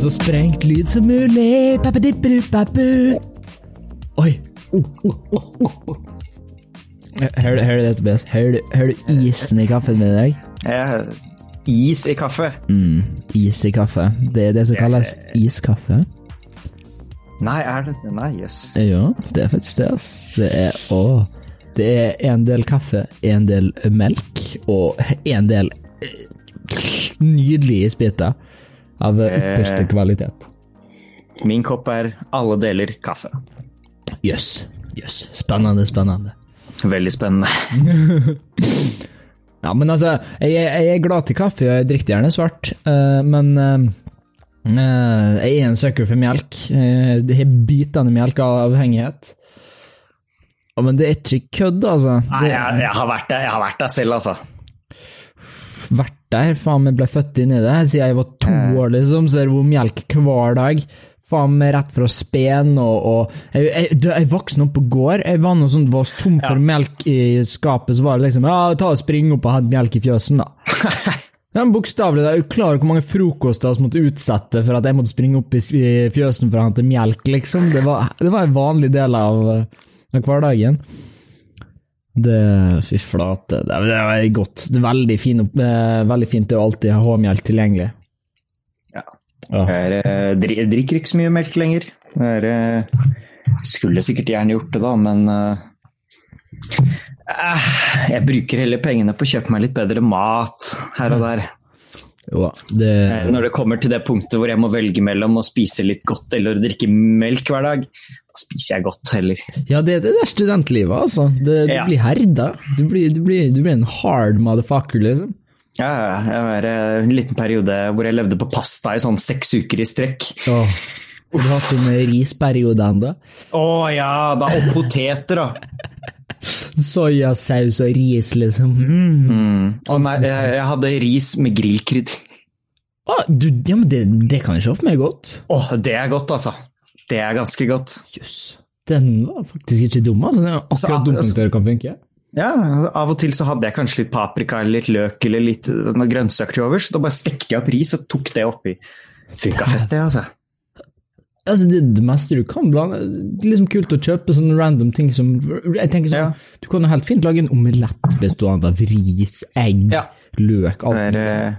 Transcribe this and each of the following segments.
så sprengt lyd som mulig. Oi. Hører du det, Tobias? Hører du, isen i kaffen min i dag? Is i kaffe? Mm, is i kaffe. Det er det som kalles iskaffe. Nei, er det Nei, jøss. Ja, det er faktisk det. Det er å Det er en del kaffe, en del melk og en del nydelige isbiter av ypperste kvalitet. Min kopp er alle deler kaffe. Jøss. yes Spennende, spennende. Veldig spennende. Ja, men altså, jeg, jeg er glad til kaffe, og jeg drikker gjerne svart, uh, men uh, eh, jeg er en søker for melk. Uh, det har bitende melkeavhengighet. Ja, men det er ikke kødd, altså. Nei, jeg, jeg har vært der, jeg har vært der selv, altså. Har vært der, faen meg ble født inn i det. Siden jeg var to år, liksom, så jeg det melk hver dag. Faen meg rett fra spen og, og Jeg, jeg, jeg vokste opp på gård. Jeg var noe sånn, var tom for melk i skapet, så var det liksom Ja, ta og spring opp og hent melk i fjøsen, da. Ja, Bokstavelig, jo klar hvor mange frokoster vi måtte utsette for at jeg måtte springe opp i i fjøsen for å hente melk, liksom. Det var, det var en vanlig del av, av hverdagen. Det Fy flate. Det, det er godt. Det er veldig, fin, eh, veldig fint å alltid ha melk tilgjengelig. Ja. Ja. Jeg eh, dri- drikker ikke så mye melk lenger. Jeg eh, skulle sikkert gjerne gjort det, da, men eh, Jeg bruker heller pengene på å kjøpe meg litt bedre mat her og der. Jo det Når det kommer til det punktet hvor jeg må velge mellom å spise litt godt eller å drikke melk hver dag, da spiser jeg godt heller. Ja, det, det er studentlivet, altså. Det, du Ja. blir herda. Du blir, du, blir, du blir en hard motherfucker, liksom. Ja, ja, jeg var eh, en liten periode hvor jeg levde på pasta i sånn seks uker i strekk. Åh. Har du hatt en risperiode ennå? Å ja, da, og poteter, da. Soyasaus og ris, liksom. Mm. Mm. Å nei, jeg, jeg hadde ris med grillkrydder. Ah, du, ja, men det, det kan jeg for meg godt. Å, det er godt, altså. Det er ganske godt. Jøss. Den var faktisk ikke dum, altså. Den er akkurat Så, dum altså- det kan funke. Ja, Av og til så hadde jeg kanskje litt paprika eller litt løk eller litt noe grønnsaker til overs. Da bare stekte jeg opp ris og tok det oppi. Funka fett, det, altså. Altså, det, det meste du kan blande Det er liksom kult å kjøpe sånne random ting som Jeg tenker sånn, Ja. Du kan jo helt fint lage en omelett bestående av ris, egg, Ja. løk, alt. Det er,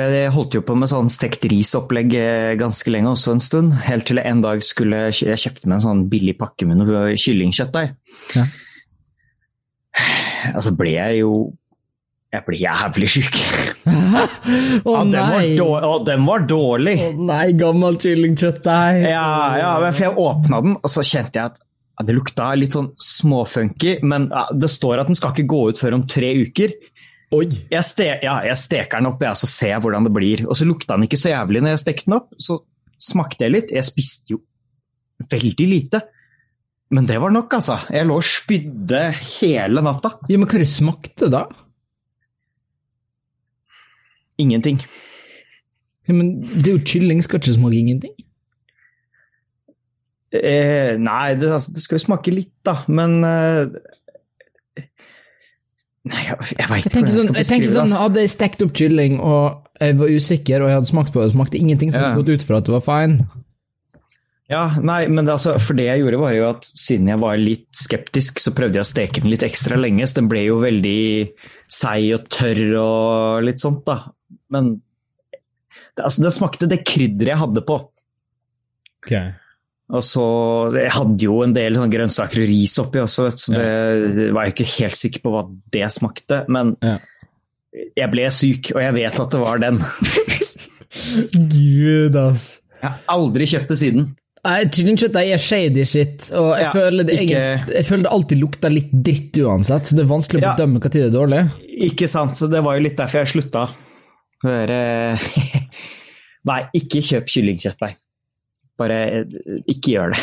jeg holdt jo på med sånn stekt risopplegg eh, ganske lenge også en stund. Helt til jeg en dag skulle Jeg kjøpte meg en sånn billig pakke med noe kyllingkjøttdeig. Ja. Altså så ble jeg jo Jeg ble jævlig sjuk. Å Ja, den, var nei! å, den var dårlig! Å nei, gammel kyllingkjøttdeig! Ja, ja, men for jeg åpna den, og så kjente jeg at ja, det lukta litt sånn småfunky, men det står at den skal ikke gå ut før om tre uker. Oi! Jeg, ste, ja, jeg steker den opp, jeg, så ser jeg hvordan det blir. Og så lukta den ikke så jævlig når jeg stekte den opp. Så smakte jeg litt. Jeg spiste jo veldig lite. Men det var nok, altså. Jeg lå og spydde hele natta. Ja, men hva det smakte da? Ingenting. Ja, men det er jo kylling, skal ikke smake ingenting? Eh, nei, det, altså, det skal jo smake litt, da, men eh, Nei, jeg, jeg veit ikke hvordan jeg sånn, skal jeg tenker beskrive sånn det. ass. Hadde jeg stekt opp kylling og jeg var usikker og jeg hadde smakt på det, og smakte ingenting, så hadde Ja. jeg gått ut fra at det var fine. Ja, nei, men det, altså, for det jeg gjorde var jo at siden jeg var litt skeptisk, så prøvde jeg å steke den litt ekstra lenge, så den ble jo veldig seig og tørr og litt sånt, da. Men det, altså, det smakte det krydderet jeg hadde på. Og så Jeg hadde jo en del sånn grønnsaker og ris oppi også, vet, så det var jeg ikke helt sikker på hva det smakte. Men Ja. jeg ble syk, og jeg vet at det var den. Gud, ass. Jeg har aldri kjøpt det siden. Nei, Kyllingkjøttet er shady shit, og jeg, Ja, føler det ikke- egentlig, jeg føler det alltid lukter litt dritt uansett, så det er vanskelig å Ja. bedømme når det er dårlig. Ikke sant, så det var jo litt derfor jeg slutta. Eh, Nei, ikke kjøp kyllingkjøttdeig. Bare eh, ikke gjør det.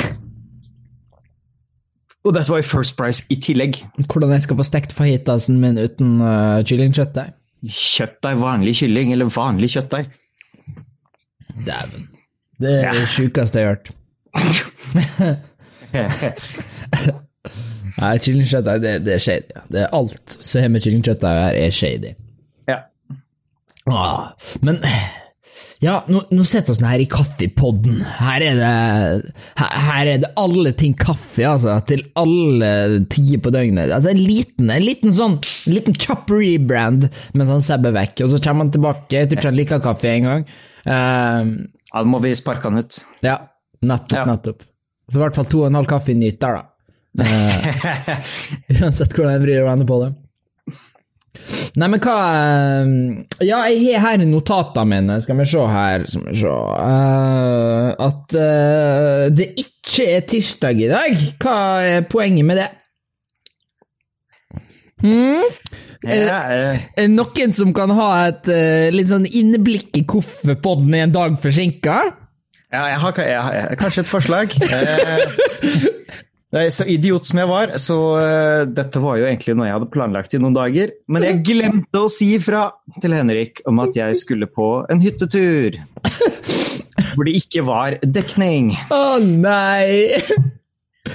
Og that's jo First Price i tillegg. Hvordan jeg skal få stekt fajitasen min uten uh, kyllingkjøttdeig? Kjøttdeig, vanlig kylling, eller vanlig kjøttdeig. Dæven. Det er det sjukeste jeg har hørt. Nei, kyllingkjøttdeig, det, det er shady. Det er alt som har med kyllingkjøttdeig å gjøre, er shady. ja. Ah, men Ja, nå, nå setter vi her i kaffepodden. Her er det her, her er det alle ting kaffe, altså. Til alle tider på døgnet. Altså En liten en liten sånn en liten kjapp rebrand mens han sebber vekk, og så kommer han tilbake. Jeg tror ikke han liker kaffe engang. Uh, ja, da må vi sparke han ut. Ja, nettopp, ja. nettopp. Så i hvert fall to og en halv kaffe nytt der, da. Uh, uansett hvordan jeg vrir og vender på det. Nei, men hva eh, Ja, jeg har her notatene mine, skal vi se her Skal vi se uh, At uh, det ikke er tirsdag i dag. Hva er poenget med det? Hmm? Ja, det noen som kan ha et uh, litt sånn innblikk i hvorfor podden er en dag forsinka? Ja, jeg har, jeg har, kanskje et forslag. Nei, Så idiot som jeg var, så uh, dette var jo egentlig noe jeg hadde planlagt i noen dager. Men jeg glemte å si ifra til Henrik om at jeg skulle på en hyttetur. Hvor det ikke var dekning. Å oh, nei!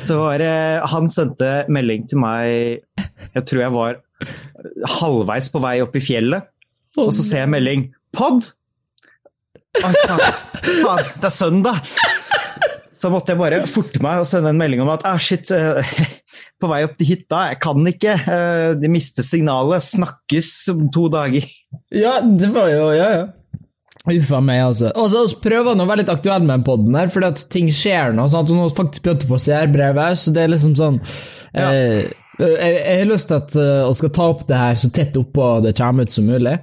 Så var det Han sendte melding til meg Jeg tror jeg var halvveis på vei opp i fjellet. Og så ser jeg melding Pod! Å, faen, det er søndag! Så måtte jeg bare forte meg og sende en melding om at ah, shit, uh, på vei opp til hytta, jeg kan ikke. Uh, de mister signalet. Snakkes om to dager. Ja, det var jo Ja, ja. Uffa meg, altså. Og så prøver han å være litt aktuell med den poden her, fordi at ting skjer nå. sånn at Hun har faktisk begynt å få seerbrevet, så det er liksom sånn ja. eh, jeg, jeg, har lyst til at uh, vi skal ta opp det her så tett oppå det kommer ut som mulig.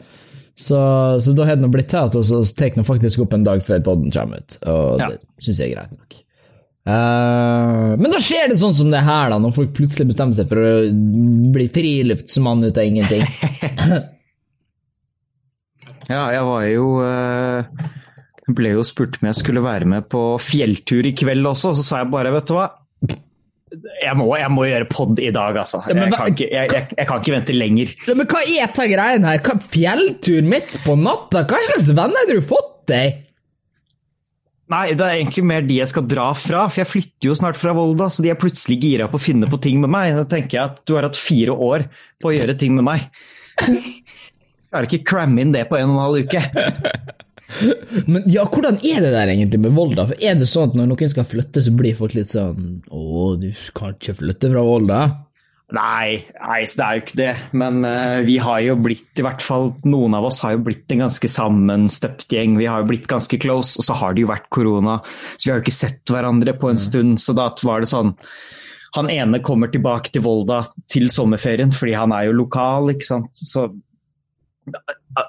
Så, så da har det blitt til at vi tar faktisk opp en dag før poden kommer ut, og ja. det syns jeg er greit nok. Uh, men da skjer det sånn som det her, da, når folk plutselig bestemmer seg for å bli friluftsmann ut av ingenting. ja, jeg var jo uh, Ble jo spurt om jeg skulle være med på fjelltur i kveld også, så sa jeg bare, vet du hva jeg må, jeg må gjøre pod i dag, altså. Ja, jeg, kan ikke, jeg, jeg, kan ikke, vente lenger. Ja, men hva er dette greien her? Hva, fjelltur midt på natta? Hva slags venner har du fått deg? Nei, det er egentlig mer de jeg skal dra fra, for jeg flytter jo snart fra Volda. Så de er plutselig gira på å finne på ting med meg. Da tenker jeg at du har hatt fire år på å gjøre ting med meg. Jeg klarer ikke cramme inn det på en og en halv uke. Men ja, hvordan er det der egentlig med Volda? For Er det sånn at når noen skal flytte, så blir folk litt sånn Å, du kan ikke flytte fra Volda? Nei, nei, det er jo ikke det. Men uh, vi har jo blitt, i hvert fall noen av oss har jo blitt en ganske sammenstøpt gjeng. Vi har jo blitt ganske close, og så har det jo vært korona. Så vi har jo ikke sett hverandre på en mm. stund. Så da var det sånn Han ene kommer tilbake til Volda til sommerferien fordi han er jo lokal, ikke sant. Så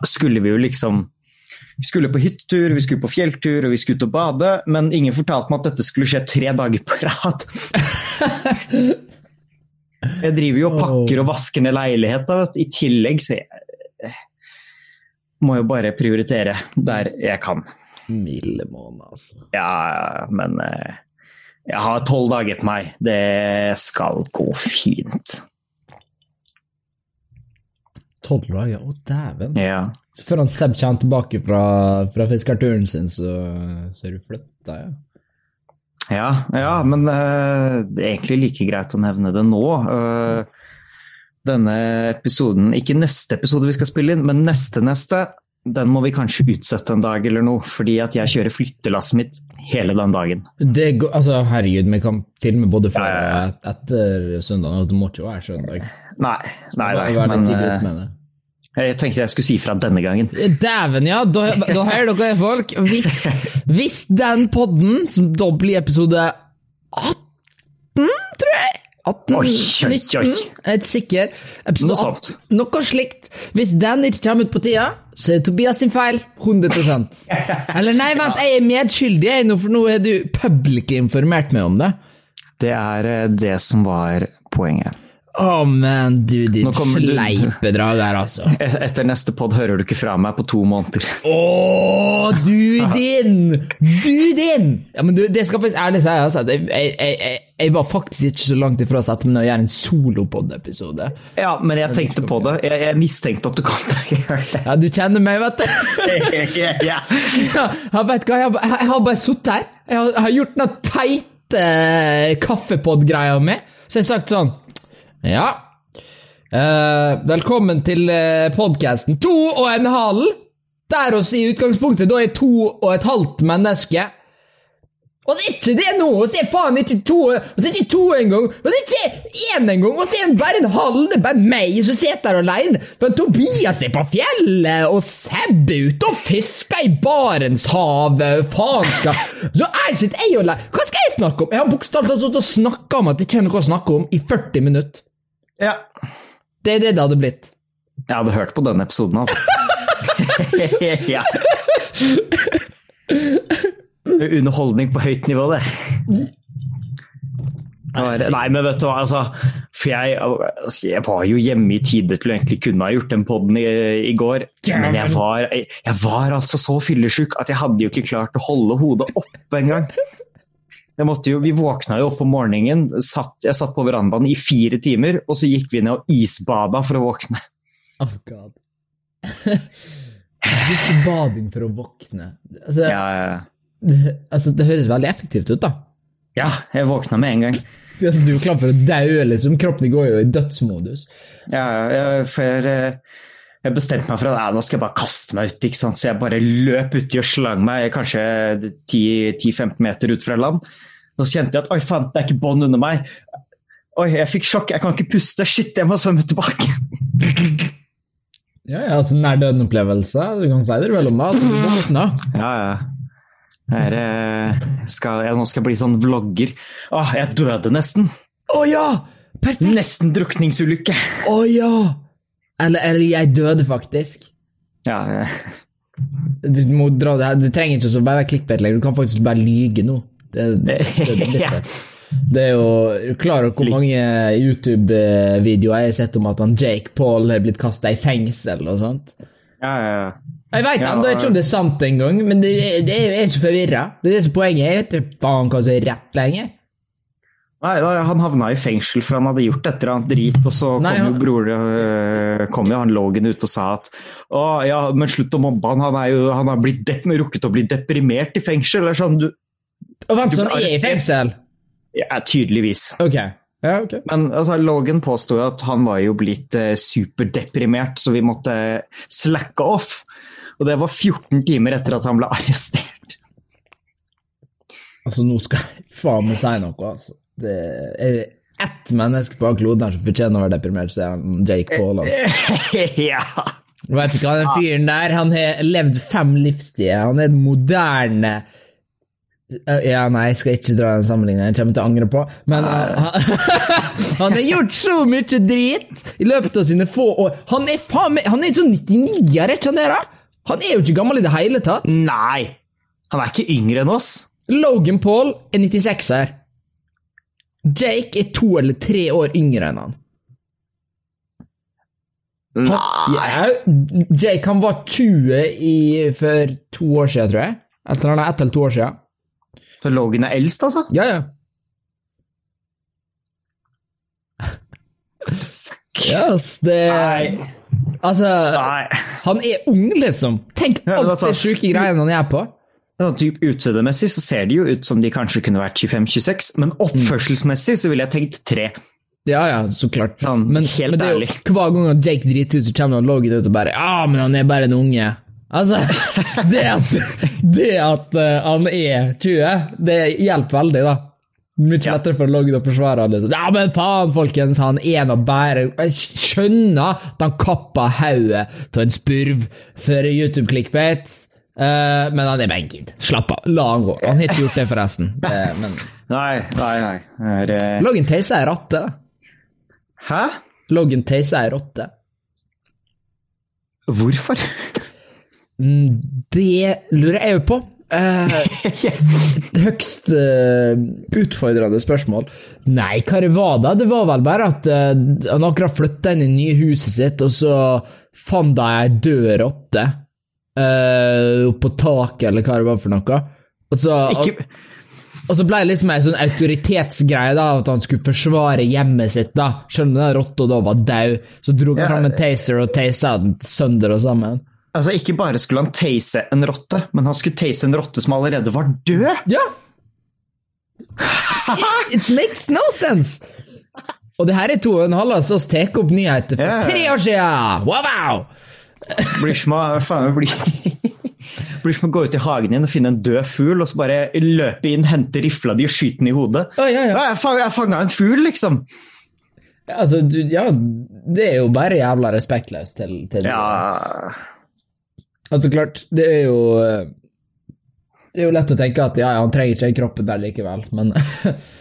skulle vi jo liksom vi skulle på hyttetur, vi skulle på fjelltur og vi skulle ut og bade, men ingen fortalte meg at dette skulle skje tre dager på rad. Jeg driver jo og pakker og vasker ned leiligheter, i tillegg, så jeg må jo bare prioritere der jeg kan. Milde måned, altså. Ja, men eh, jeg har tolv dager på meg. Det skal gå fint. Tolv dager? Å, dæven. Ja. Så før han Seb kommer tilbake fra, fra fiskerturen sin, så, så er du flytta, ja? Ja, ja men uh, det er egentlig like greit å nevne det nå. Uh, denne episoden, ikke neste episode vi skal spille inn, men neste neste, den må vi kanskje utsette en dag eller noe, fordi at jeg kjører flyttelasset mitt hele den dagen. Det går, altså, herregud, vi kan filme både før og etter søndag, og det må ikke være søndag. Nei, nei, nei, men jeg tenkte jeg skulle si fra denne gangen. Dæven, ja! Da, da hører dere, folk. Hvis, hvis den podden, som da blir episode 18, tror jeg 18, oi, oi, 19, oi. jeg er ikke sikker. Episode noe 18, noe slikt. Hvis den ikke kommer ut på tida, så er det Tobias sin feil. 100 Eller nei, vent, jeg er medskyldig, for nå har du public informert meg om det. Det er eh, det som var poenget. Oh, men du, din sleipedrag der, altså. E-, etter neste pod hører du ikke fra meg på to måneder. Å, oh, du din! Du din! Ja, men du, det skal faktisk ærlig si, altså, jeg, jeg, jeg, jeg, var faktisk ikke så langt ifra å sette meg ned og gjøre en solopod-episode. Ja, men jeg tenkte på det. Jeg, mistenkte at du kom til å gjøre det. Ja, du kjenner meg, vet du. ja, ja, vet hva, jeg, jeg har bare sittet her. Jeg har, jeg har gjort noe teite kaffepod-greier mi, Så jeg har sagt sånn ja. Uh, velkommen til eh, podkasten To og en halv. der oss i utgangspunktet da er to og et halvt menneske. Og så er ikke det nå! Og så er faen ikke to Og så er ikke to engang! Og så er ikke én engang! Og så er det bare en halv! Det er bare meg som sitter der alene! For Tobias er på fjellet, og Seb er ute og fisker i Barentshavet! Faen skal Så er ikke jeg alene! Hva skal jeg snakke om? Jeg har bokstavelig talt stått og snakka om at det ikke er noe å snakke om, i 40 minutter. Ja. Det er det det hadde blitt. Jeg hadde hørt på denne episoden, altså. ja. Underholdning på høyt nivå, det. Nei, men vet du hva, altså. For jeg, altså, jeg var jo hjemme i tide til å egentlig kunne ha gjort den poden i, i, går. Men jeg var, jeg, jeg var altså så fyllesyk at jeg hadde jo ikke klart å holde hodet oppe engang. Vi våkna jo opp om morgenen, satt, jeg satt på verandaen i fire timer, og så gikk vi ned og isbada for å våkne. Oh god. Isbading for å våkne. Altså, ja, ja. Det, altså, det høres veldig effektivt ut, da. Ja, jeg våkna med en gang. Altså, du er klar for å daue, liksom. Kroppen går jo i dødsmodus. Ja, ja, for jeg bestemte meg for at nå skal jeg bare kaste meg ut, så jeg bare løp uti og slang meg kanskje 10-15 meter ut fra land. Så kjente jeg at oi faen, det er ikke bånd under meg. Oi, jeg fikk sjokk, jeg kan ikke puste. Shit, jeg må svømme tilbake. ja, ja, altså nær døden-opplevelse. Du kan si det du vil om det. Ja, ja. Her, skal, jeg, nå skal jeg bli sånn vlogger. Å, jeg døde nesten! Å ja! Perfekt! Nesten drukningsulykke. Å ja! Eller, eller, jeg døde faktisk. Ja, ja. Du må dra det her. Du trenger ikke å bare være clickbait lenger, du kan faktisk bare lyge nå. Det, det, det, det er jo Klar over hvor mange YouTube-videoer jeg har sett om at han Jake Paul har blitt kasta i fengsel og sånt? Ja, ja, ja. Jeg veit ja, ikke om det er sant engang, men det, det er, jeg er så forvirra. Det er det som er poenget. Jeg vet ikke faen hva som er rett lenger. Nei, Han havna i fengsel for han hadde gjort et eller annet drit, og så kom Nei, han... jo bror øh, kom jo han Logan ut og sa at å ja, men slutt å mobbe han, han, er jo, han har blitt rukket å bli deprimert i fengsel. eller sånn, du... Og Vent, så han er i fengsel? Ja, tydeligvis. Ok. Ja, okay. Men altså, Logan påsto at han var jo blitt eh, superdeprimert, så vi måtte slacke off. Og det var 14 timer etter at han ble arrestert. Altså, nå skal jeg faen meg si noe, altså. Det er ett menneske på kloden her som fortjener å være deprimert, så er han Jake Paul. Altså. ja. Vet du hva, den fyren der, han har levd fem livstider. Han er den moderne ja, nei, jeg skal ikke dra den sammenligningen, jeg kommer til å angre på. Men uh, han, han, har gjort så mye drit i løpet av sine få år. Han er faen meg Han er sånn 99-er, ikke sant? Han er jo ikke gammel i det hele tatt. Nei! Han er ikke yngre enn oss. Logan Paul er 96-er. Jake er to eller tre år yngre enn han. han ja, Jake han var 20 i, for to år siden, tror jeg. Etter han er ett eller to år siden. Så Logan er eldst, altså? Ja, ja. Yes, det Nei. Altså, Nei. han er ung, liksom. Tenk alt ja, det sjuke greiene han er på. Typ Utseendemessig så ser de jo ut som de kanskje kunne vært 25-26, men oppførselsmessig så ville jeg tenkt tre. Ja, ja, så klart. Sånn, men, helt men det er jo, hver gang Jake driter ut, så kommer han logget ut og bare Ja, men han er bare en unge. Altså, det at, det at uh, han er 20, det hjelper veldig, da. Mye ja. lettere for Logn å forsvare det. Ja, men faen, folkens, han er nå bare Jeg skjønner at han kappa hodet av en spurv for YouTube-clickbait, uh, men han er bare en kid. Slapp av, la han gå. Han har ikke gjort det, forresten. Uh, men... Nei, nei, nei. Er, uh... Loggen Tase er rotte. Hæ? Loggen Tase er rotte. Hvorfor? Mm, det lurer jeg jo på. Uh, høgst uh, utfordrende spørsmål. Nei, hva det var da? Det var vel bare at han akkurat flytta inn i nye huset sitt, og så fant de ei død rotte uh, på taket, eller hva det var for noe. Og så, og, og så ble det liksom ei sånn autoritetsgreie, da, at han skulle forsvare hjemmet sitt, da. Selv om den rotta da var død. Så dro han ja. fram en taser og tasa den sønder og sammen. Altså, Ikke bare skulle han tase en rotte, men han skulle tase en rotte som allerede var død! Ja! It, it makes no sense! Og det her er to og en halv, så vi tar opp nyheter for tre år siden! Wow! wow. Blir som å blir som å gå ut i hagen din og finne en død fugl, og så bare løpe inn, hente rifla di og skyte den i hodet. Oh, ja, ja. Ja, jeg fang- jeg fanga en fugl, liksom. Altså, du, ja, det er jo bare jævla respektløst til, til Ja Altså, klart, det er jo Det er jo lett å tenke at ja, ja, han trenger ikke kroppen der likevel, men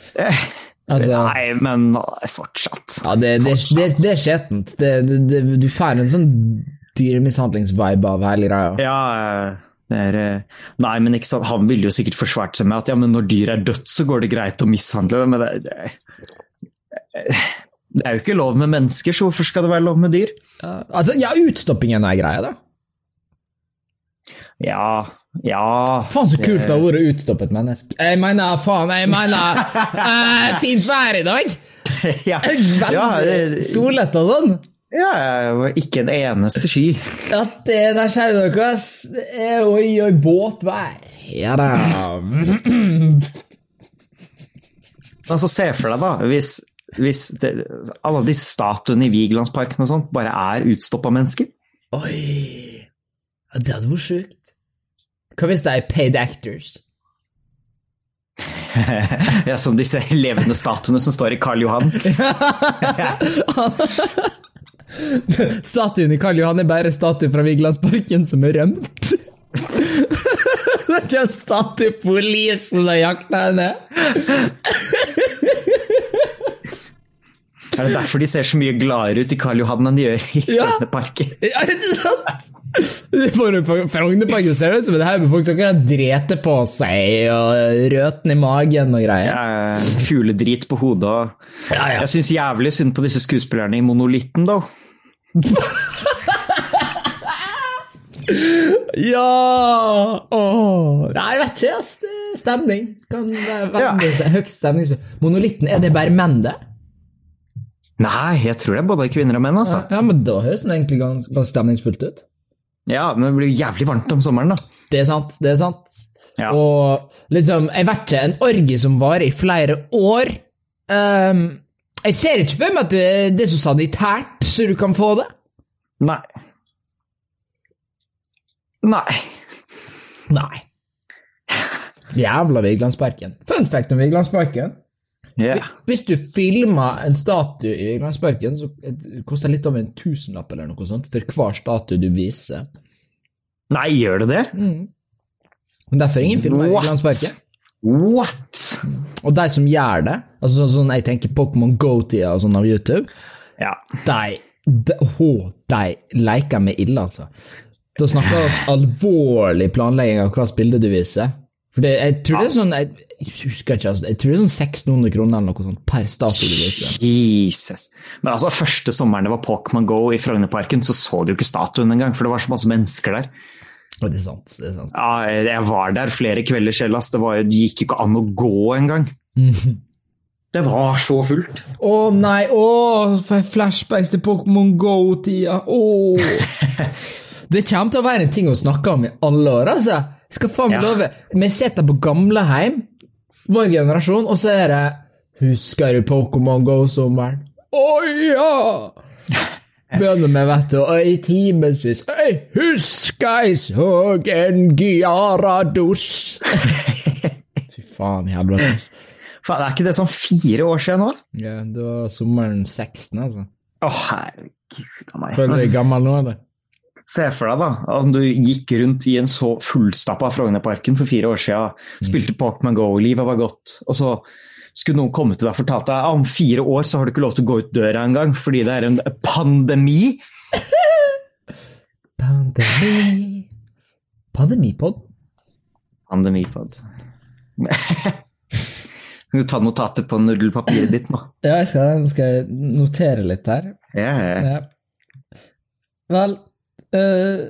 Altså Nei, men fortsatt. Ja, det, det, det, det er skjetent. Du får en sånn dyremishandlingsvibe av hele greia. Ja, det er eh, Nei, men han ville jo sikkert forsvart seg med at ja, men når dyr er dødt, så går det greit å mishandle det, men det, det, det er jo ikke lov med mennesker, så hvorfor skal det være lov med dyr? Uh, altså, ja, utstoppingen er greia, da. Ja, ja Faen, så kult det har vært å utstoppe et menneske. Jeg mener, faen, jeg mener uh, Fint vær i dag! ja, Veldig ja, solete og sånn. Ja, ikke en eneste sky. Ja, det der skjer noe, ass. Oi, oi, båtvær. Ja da. Altså, se for deg, da, hvis, hvis det, alle de statuene i Vigelandsparken og sånt bare er utstoppa mennesker. Oi. Ja, det hadde vært sjukt. Hva hvis det er paid actors? ja, Som disse levende statuene som står i Karl Johan. Statuen i Karl Johan er bare statue fra Vigelandsparken som er rømt. det er ikke en statue politiet har jakta henne. Er det derfor de ser så mye gladere ut i Karl Johan enn de gjør i Ja. Frognerparken? Er Frognerparken ser ut som det her med folk som kan drete på seg og røten i magen og greier. Ja, Fugledrit på hodet Ja, ja. Jeg syns jævlig synd på disse skuespillerne i Monolitten, da. Ja! Åh. Nei, jeg vet ikke, ass. Stemning. Kan være ja. høyt stemningsfullt. Monolitten, er det bare menn, det? Nei, jeg tror det er både kvinner og menn, altså. Ja, men da høres det egentlig ganske, ganske stemningsfullt ut. Ja, men det blir jævlig varmt om sommeren, da. Det er sant, det er sant. Ja. Og liksom, jeg vet ikke, en orgie som varer i flere år Um, Jeg ser ikke for meg at det, det er så sanitært så du kan få det. Nei. Nei. Nei. Jævla Vigelandsparken. Fun fact om Vigelandsparken. Ja. Hvis du filmer en statue i Glansparken, så koster det litt over en tusenlapp eller noe sånt for hver statue du viser. Nei, gjør det det? Mm. Derfor er ingen filmer i Glansparken. What? Og de som gjør det, altså sånn, jeg tenker Pokémon Go-tida og sånn av YouTube, Ja. de, de, åh, de leker med ille, altså. Da snakker vi oss alvorlig planlegging av hvilket bilde du viser. For det, jeg tror det er sånn jeg, jeg husker ikke, altså, jeg tror det er sånn 1600 kroner eller noe sånt per statue du viser. Jesus. Men altså, første sommeren det var Pokémon Go i Frognerparken, så så du jo ikke statuen engang, for det var så masse mennesker der. Og det er sant. det er sant. Ja, jeg var der flere kvelder selv, ass. Det, var, det gikk ikke an å gå engang. Det var så fullt. Å nei, å, for flashbacks til Pokémon Go-tida. Å. Det kommer til å være en ting å snakke om i alle år, altså. Jeg skal faen meg Ja. love. Vi sitter på gamleheim, vår generasjon, og så er det Husker du Pokémon Go-sommeren? Å ja! Begynner med, vet du, og i timevis Jeg husker jeg så en Gyarados. Fy faen i helvete. Faen, er ikke det sånn fire år siden nå? Ja, det var sommeren 16, altså. Å, herregud a meg. Føler du deg gammel nå, eller? Se for deg da, om du gikk rundt i en så fullstappa Frognerparken for fire år siden, spilte Pokémon Go, livet var godt, og så skulle noen komme til deg og fortalt deg om fire år så har du ikke lov til å gå ut døra engang fordi det er en pandemi. Pandemi Pandemipod? Pandemipod. Kan du ta notater på nudelpapiret ditt nå? Ja, jeg skal, skal jeg notere litt her. Ja, ja. Ja. Vel, eh,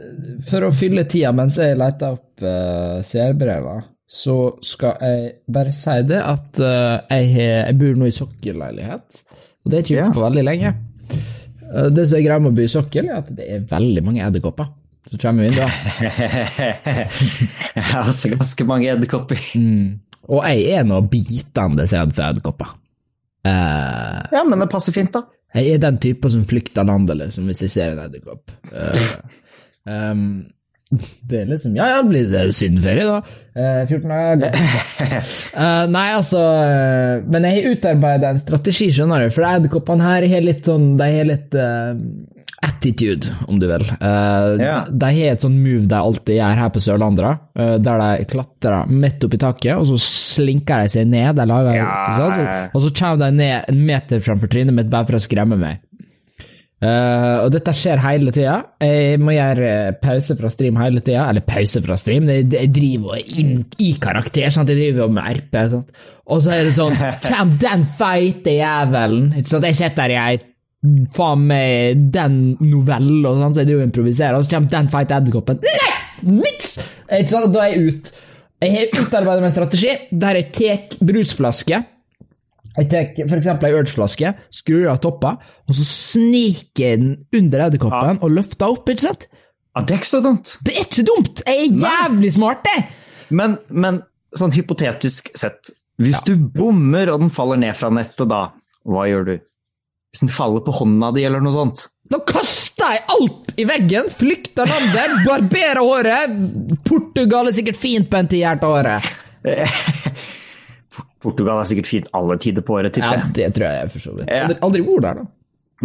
for å fylle tida mens jeg leter opp uh, seerbrevene, så skal jeg bare si det at uh, jeg, jeg bor nå i sokkelleilighet, og det er ikke gjort på veldig lenge. Uh, det som er greia med å bo i sokkel, er at det er veldig mange edderkopper som kommer i vinduet. Jeg har også ganske mange edderkopper. Og jeg er nå bitende redd for edderkopper. Ja, men det passer fint, da. Jeg er den typen som flykter landet, liksom, hvis jeg ser en edderkopp. Uh, um, Det er liksom Ja, ja, blir det sydenferie, da? Uh, 14 dager. uh, nei, altså eh, Men jeg har utarbeida en strategi, skjønner du, for edderkoppene her har litt sånn De har litt eh, attitude, om du vil. Eh, Ja. De har et sånn move de alltid gjør her på Sørlandet, eh, der de klatrer midt opp i taket, og så slinker de seg ned. De lager, Ja. så. Og så kommer de ned en meter framfor trynet mitt bare for å skremme meg. Uh, og dette skjer hele tida. Jeg må gjøre eh, pause fra stream hele tida. Eller pause fra stream, jeg, driver inn i karakter. Sant? Jeg driver med RP. Sant? Og så er det sånn Hvem den feite jævelen? Ikke sant? Jeg sitter der i ei faen meg den novellen, og sånn, så er det jo improvisere og så kommer den feite edderkoppen. Nei! Niks! Sant? Da er jeg ut. Jeg har utarbeidet meg en strategi der jeg tar brusflaske jeg tar eksempel ei Urge-flaske, skrur av toppa, og så sniker jeg den under edderkoppen og løfter opp, ikke sant? Ja, det er ikke så dumt. Det er ikke dumt! Jeg er jævlig smart, jeg! Men, men sånn hypotetisk sett, hvis du bommer og den faller ned fra nettet da, hva gjør du? Hvis den faller på hånda di eller noe sånt? Nå kaster jeg alt i veggen, flykter landet, barberer håret. Portugal er sikkert fint på en tiert av året. Portugal er sikkert fint alle tider på året, tipper jeg. det tror jeg for så vidt. Ja. Aldri, aldri vært der, da.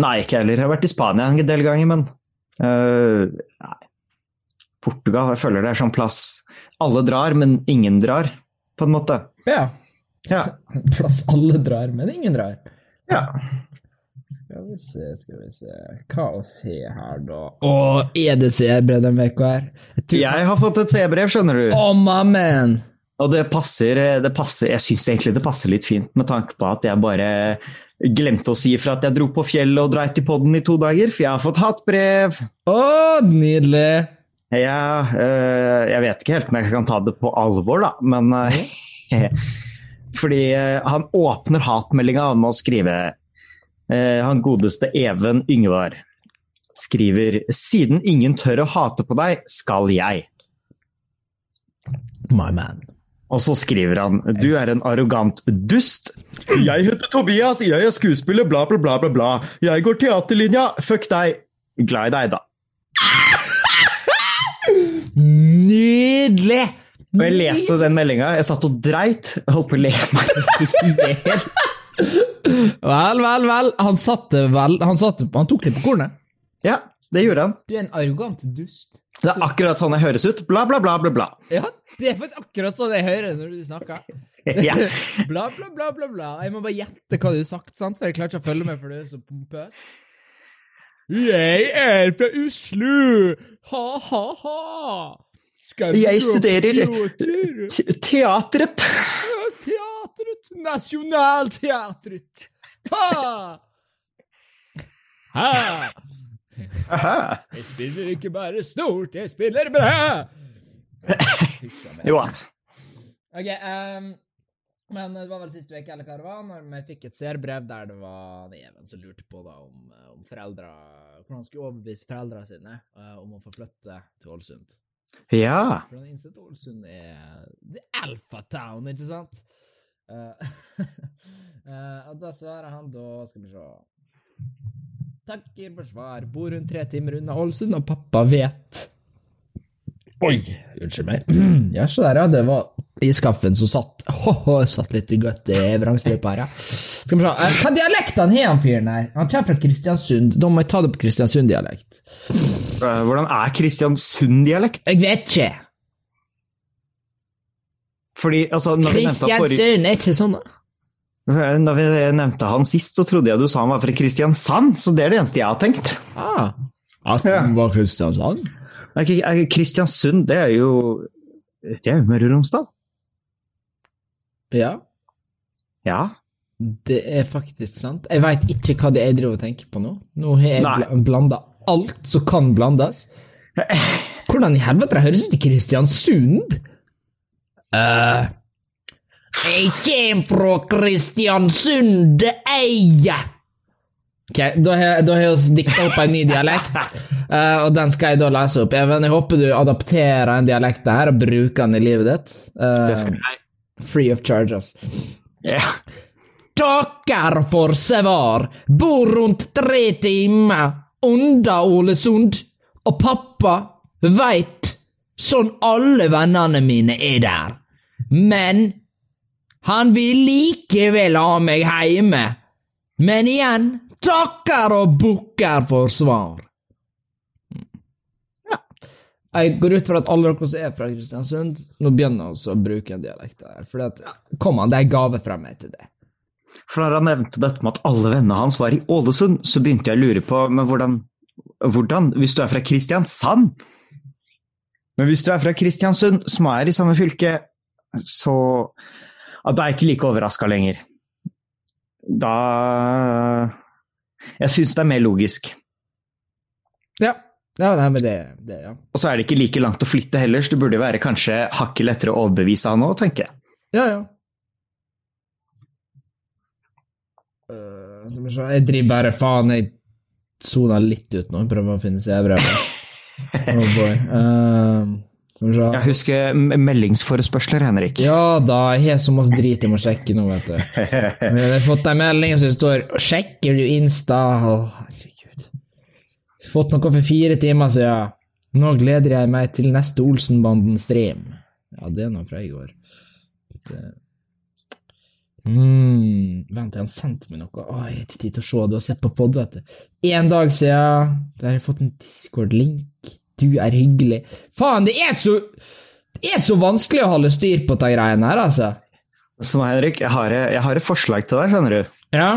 Nei, ikke heller. Jeg har vært i Spania en del ganger, men uh, nei. Portugal, jeg føler det er sånn plass alle drar, men ingen drar, på en måte. Ja. Ja. Plass alle drar, men ingen drar. ja. Skal vi se, skal vi se Hva å se her, da? Å, er det CB denne uka her? Jeg Jeg har fått et C-brev, skjønner du. Oh, my man! Og det passer, det passer Jeg syns egentlig det passer litt fint, med tanke på at jeg bare glemte å si ifra at jeg dro på fjellet og dreit i podden i to dager, for jeg har fått hatbrev. Å, nydelig! Ja, øh, jeg vet ikke helt om jeg kan ta det på alvor, da, men øh, Fordi øh, han åpner hatmeldinga med å skrive Han godeste Even Yngvar skriver Siden ingen tør å hate på deg, skal jeg. My man. Og så skriver han Du er en arrogant dust. Jeg heter Tobias, jeg er skuespiller, bla, bla, bla, bla. bla. Jeg går teaterlinja. Fuck deg. Glad i deg, da. Nydelig! Og jeg leste den meldinga, jeg satt og dreit. Jeg holdt på å le meg i hjel. Vel, vel, vel. Han satte vel Han, satte, han tok litt på kornet. Ja, det gjorde han. Du er en arrogant dust. Det er akkurat sånn jeg høres ut. Bla, bla, bla, bla, bla. Ja, det er faktisk akkurat sånn jeg hører når du snakker. Ja. Bla, bla, bla, bla, bla. Jeg må bare gjette hva du har sagt, sant? for jeg klarer ikke å følge med, for du er så pompøs. Jeg er fra Oslo! Ha, ha, ha! Skal Jeg studerer teatret. Nationalteatret! Ha! Ha! Jeg spiller ikke bare stort, jeg spiller bra! Jo. Ok, Um, men det var vel sist uke eller hva det var, når vi fikk et seerbrev der det var Even som lurte på da om, eh, om foreldra hvordan han skulle overbevise foreldra sine uh, om å få flytte til Ålesund. Ja. For han innsett at Ålesund er det er town, ikke sant? Eh, eh, og da svarer han da, skal vi se Takker for svar. Bor rundt tre timer unna Ålesund, og pappa vet. Oi, unnskyld meg. Ja, se der, ja. Det var i skaffen som satt Ho-ho, satt litt godt i vrangstrupa her, ja. Skal vi se. eh, Hva dialekt han har, han fyren her? Han kommer fra Kristiansund. Da må jeg ta det på Kristiansund-dialekt. Eh, Hvordan er Kristiansund-dialekt? Jeg vet ikke. Fordi, altså, når vi, forrige, Kristiansund er ikke sånn, da. Da vi nevnte han sist, så trodde jeg du sa han var fra Kristiansand, så det er det eneste jeg har tenkt. Ah. At han var Kristiansand? Kristiansund, det er jo Det er jo Møre og Romsdal. Ja, Ja. det er faktisk sant. Jeg veit ikke hva det er jeg driver og tenker på nå. Nå har jeg blanda alt som kan blandes. Hvordan i helvete det høres ut i Kristiansund? Eh, jeg kommer fra Kristiansund, eia! Ok, da har, jeg har vi dikta opp en ny dialekt, uh, og den skal jeg da lese opp. Even, jeg håper du adapterer en dialekt der og bruker den i livet ditt. Uh, Det skal jeg. Free of charges. Yeah. Takker for svar. Bor rundt tre timer unna Ålesund. Og pappa veit sånn alle vennene mine er der. Men han vil likevel ha meg heime. Men igjen, takker og bukker for svar. Ja. Jeg går ut fra at alle dere som er fra Kristiansund, nå begynner også å bruke en dialekt der. For at, kom an, det er gave fra meg til det. For når han nevnte dette med at alle vennene hans var i Ålesund, så begynte jeg å lure på men hvordan, hvordan Hvis du er fra Kristiansand Men hvis du er fra Kristiansund, som er i samme fylke, så at Da er jeg ikke like overraska lenger. Da Jeg syns det er mer logisk. Ja, ja nei, men det, det, ja. Og så er det ikke like langt å flytte heller, så det burde være kanskje hakket lettere å overbevise han òg, tenker jeg. Ja, ja. Uh, jeg driver bare faen, jeg sona litt ut nå, prøver å finne C-brevet. Oh boy. Uh, jeg husker meldingsforespørsler, Henrik. Ja da, jeg har så masse drit jeg må sjekke nå, vet du. Jeg har fått en melding som står 'Sjekker du Insta?' Oh, herregud. Fått noe for fire timer siden. Nå gleder jeg meg til neste Olsenbanden-stream. Ja, det er noe fra i går. Det... Mm, vent, han sendte meg noe? Å, jeg har ikke tid til å se det har sett på pod, vet du. En dag siden, der har jeg fått en Discord-link. Du er hyggelig. Faen, det er så Det er så vanskelig å holde styr på de greiene her, altså. Så Henrik, jeg har, jeg har, et forslag til deg, skjønner du. Ja?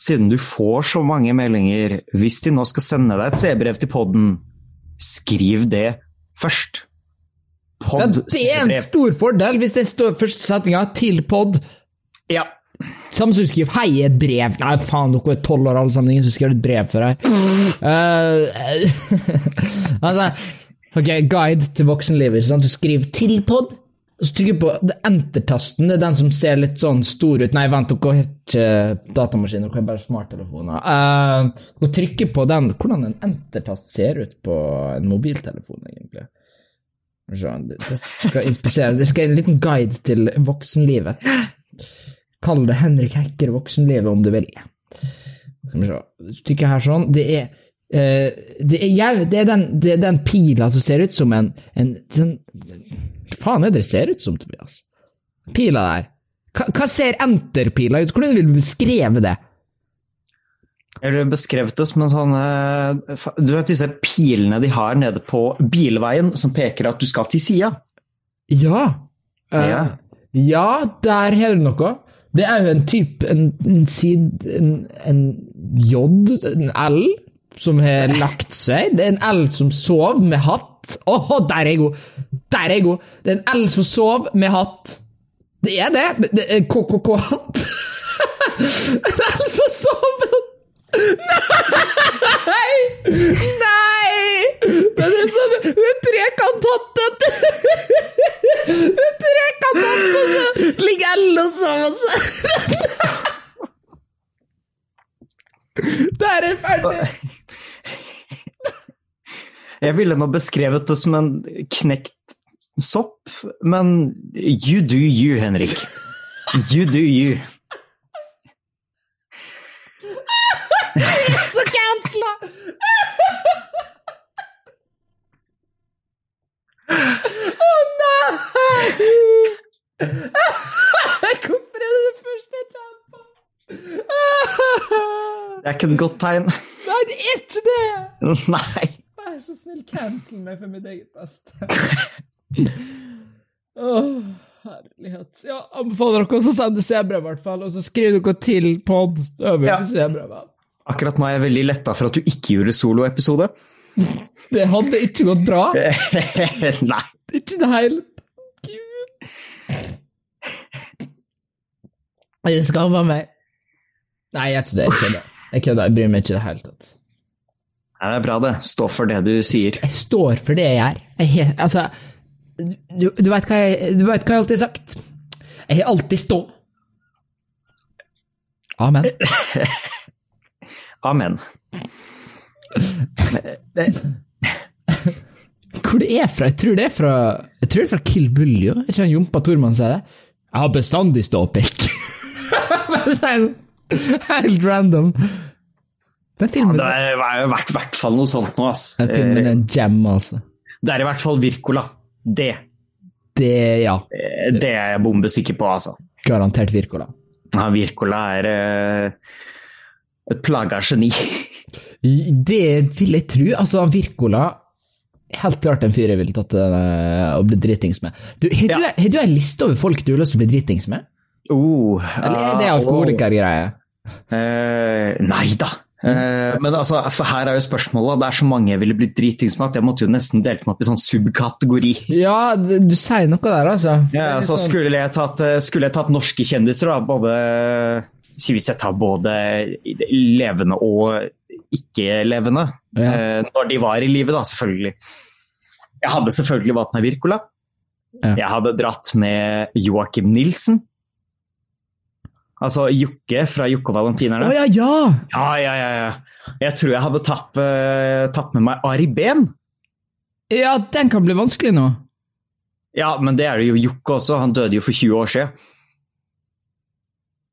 Siden du får så mange meldinger, hvis de nå skal sende deg et C-brev til podden, skriv det først. Pod, ja, det er en stor fordel hvis det står første setninga til pod. Ja. Samme som skriver 'hei, et brev'. Nei, faen, dere er tolv år alle sammen, ingen som skriver et brev for deg. Uh, altså, ok, guide til voksenlivet. Sånn, du skriver 'til pod', så trykker du på enter-tasten. Det er den som ser litt sånn stor ut. Nei, vent, dere har ikke datamaskin, dere har bare smarttelefoner. Uh, du trykker på den Hvordan en enter-tast ser ut på en mobiltelefon, egentlig. Sånn, Det skal inspisere Det skal en liten guide til voksenlivet. Kall det Henrik Hekker voksenlivet om du vil. Skal vi se. Stykket her sånn, det er uh, det, er, ja, det, er den, det er den pila som ser ut som en, en sånn faen er det det ser ut som, Tobias? Pila der. Hva, hva ser enter-pila ut? Hvordan vil du beskrive det? Jeg ville beskrevet det som en sånn eh, Du vet disse pilene de har nede på bilveien som peker at du skal til sida? Ja. Uh, ja. ja, der har du noe. Det er jo en type En, en, sid, en, en J, en L, som har lagt seg. Det er en L som sov med hatt. Å, oh, der er jeg god! Der er jeg god! Det er en L som sov med hatt. Det er det! Det er KKK-hatt. en L som sov med hatt. Nei! Nei! Det er sånn trekanthatten! Det er trekanthatten, så ligger L Der er ferdig! Jeg ville nå beskrevet det som en knekt sopp, men you do you, Henrik. You do you. Jeg er så cancela! Å oh, nei! Hvorfor er det det første jeg kommer på? Det er ikke et godt tegn. Nei, det er ikke det! Nei. Vær så snill, cancel meg for mitt eget beste. oh, herlighet. Ja, anbefaler dere å sende C-brev, i hvert fall. Og så skriver dere til pod over ja. C-brevet. Akkurat nå er jeg veldig letta for at du ikke gjorde soloepisode. Det hadde ikke gått bra. Nei. Ikke i det hele Gud. Jeg skammer meg. Nei, jeg gjør ikke det. Jeg kødder. Jeg bryr meg ikke i det hele tatt. Ja, det er bra, det. Stå for det du sier. Jeg står for det jeg gjør. Jeg, altså, du, du veit hva, hva, jeg alltid har sagt? Jeg har alltid stå. Amen. Amen. Hvor det er fra? Jeg tror det er fra Jeg tror det er fra Kill Bull, Jeg Er ikke han Jompa Tormann sier det? Jeg har bestandig ståpikk. Helt random. Den filmen ja, Det er i hvert fall noe sånt nå, ass. Den filmen er en jam, altså. Det er i hvert fall Wirkola. Det, Det, ja. det er jeg bombesikker på, altså. Garantert Wirkola. Ja, Wirkola er eh, et plaga geni. Det vil jeg tro. Altså, Wirkola Helt klart en fyr jeg ville tatt eh, og blitt dritings med. Du, har, Ja. du, har du en liste over folk du har lyst til å bli dritings med? Oh, Eller er det ja, alkoholikergreie? Eh, nei da. Eh, men altså, her er jo spørsmålet, det er så mange jeg ville blitt dritings med at jeg måtte jo nesten delt meg opp i sånn subkategori. Ja, du sier noe der, altså. Ja, er altså, sånn- skulle, jeg tatt, eh, skulle jeg tatt norske kjendiser, da, både hvis jeg tar både levende og ikke-levende, Ja. eh, når de var i live, da, selvfølgelig. Jeg hadde selvfølgelig valgt meg Wirkola. Ja. Jeg hadde dratt med Joakim Nilsen. Altså Jokke fra Jokke og Valentinerne. Oh, ja, ja! Ja, ja, ja, ja. Jeg tror jeg hadde tatt, uh, tatt med meg Ari Behn. Ja, den kan bli vanskelig nå. Ja, men det er det jo Jokke også. Han døde jo for 20 år siden.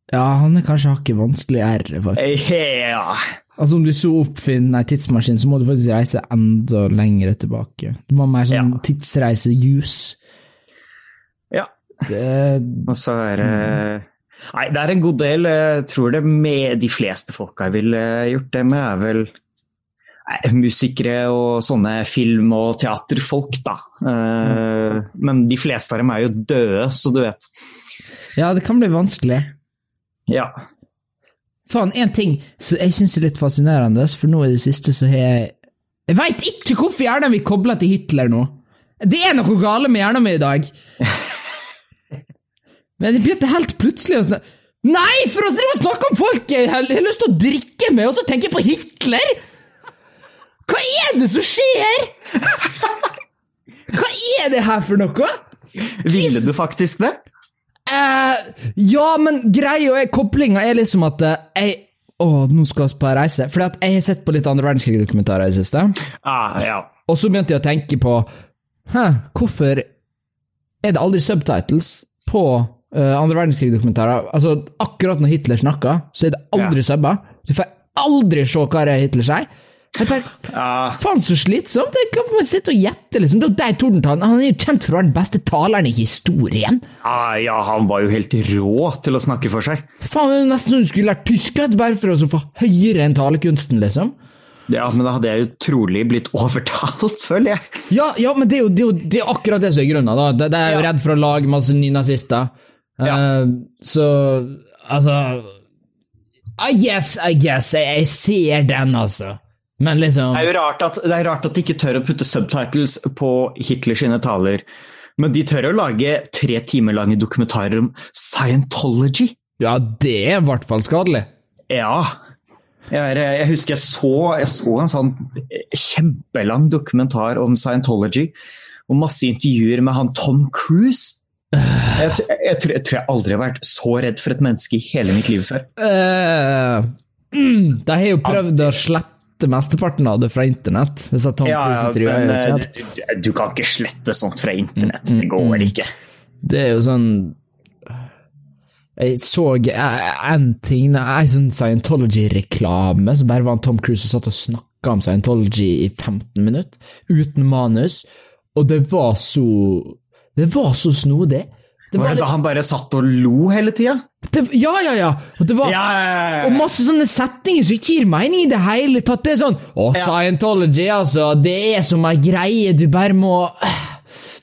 Ja, han er kanskje hakket vanskeligere, faktisk. Yeah. Ja. Altså, om du så oppfinner ei tidsmaskin, så må du faktisk reise enda lenger tilbake. Du må ha mer sånn Ja. tidsreise-juice. ja. Det Og så er det Nei, det er en god del. Jeg tror det med de fleste folka jeg ville gjort det med, er vel nei, musikere og sånne film- og teaterfolk, da. Mm. Men de fleste av dem er jo døde, så du vet. Ja, det kan bli vanskelig. Ja. Faen, en ting som jeg syns er litt fascinerende, for nå i det siste så har jeg Jeg veit ikke hvorfor hjernen min kobler til Hitler nå. Det er noe gale med hjernen min i dag. Men det begynte helt plutselig å snakke Nei, for å snakke om folk jeg har lyst til å drikke med, og så tenker jeg på Hitler! Hva er det som skjer?! Hva er det her for noe? Ville du faktisk det? Eh, ja, men greia er Koblinga er liksom at eh, jeg Å, nå skal vi på reise. Fordi at jeg har sett på litt andre verdenskrig-dokumentarer i det siste. Ah, ja. Og så begynte jeg å tenke på Hæ, hvorfor er det aldri subtitles på eh, andre verdenskrig-dokumentarer? Altså, akkurat når Hitler snakker, så er det aldri subber. Du får aldri se hva det er Hitler sier. Bare, ja. Faen, så slitsomt! Jeg kan bare sitte og gjette, liksom. Det er Tordentalen. Han er jo kjent for å være den beste taleren i historien. Ah, ja, han var jo helt rå til å snakke for seg. Faen, det er nesten som du skulle lært tysk bare for å få høyere enn talekunsten, liksom. Ja, men da hadde jeg jo trolig blitt overtalt, føler jeg. Ja, ja, men det er jo, det er jo det er akkurat det som er grunnen. da. Det, det er jo Ja. redd for å lage masse nynazister. Ja. Eh, så altså I guess, I guess. Jeg, jeg ser den, altså. Men liksom Det er jo rart at, det er rart at de ikke tør å putte subtitles på Hitler sine taler. Men de tør å lage tre timer lange dokumentarer om Scientology. Ja, det er i hvert fall skadelig. Ja. Jeg, jeg husker jeg så, jeg så en sånn kjempelang dokumentar om Scientology. Og masse intervjuer med han Tom Cruise. Jeg, jeg, jeg, tror, jeg tror jeg aldri har vært så redd for et menneske i hele mitt liv før. Uh, mm, de har jo prøvd å slette mesteparten av det fra internett. Ja, ja, men eh, du, du kan ikke slette sånt fra internett. Det går ikke. Det er jo sånn Jeg så en ting, en sånn Scientology-reklame, som bare var en Tom Cruise som satt og snakka om Scientology i 15 minutter, uten manus, og det var så Det var så snodig. Det Var var, det da han bare satt og lo hele tida? ja, ja, ja. Og det var Ja, ja, og ja. masse sånne setninger som ikke gir mening i det hele tatt. Det er sånn Å, Scientology, altså. Det er som ei greie. Du bare må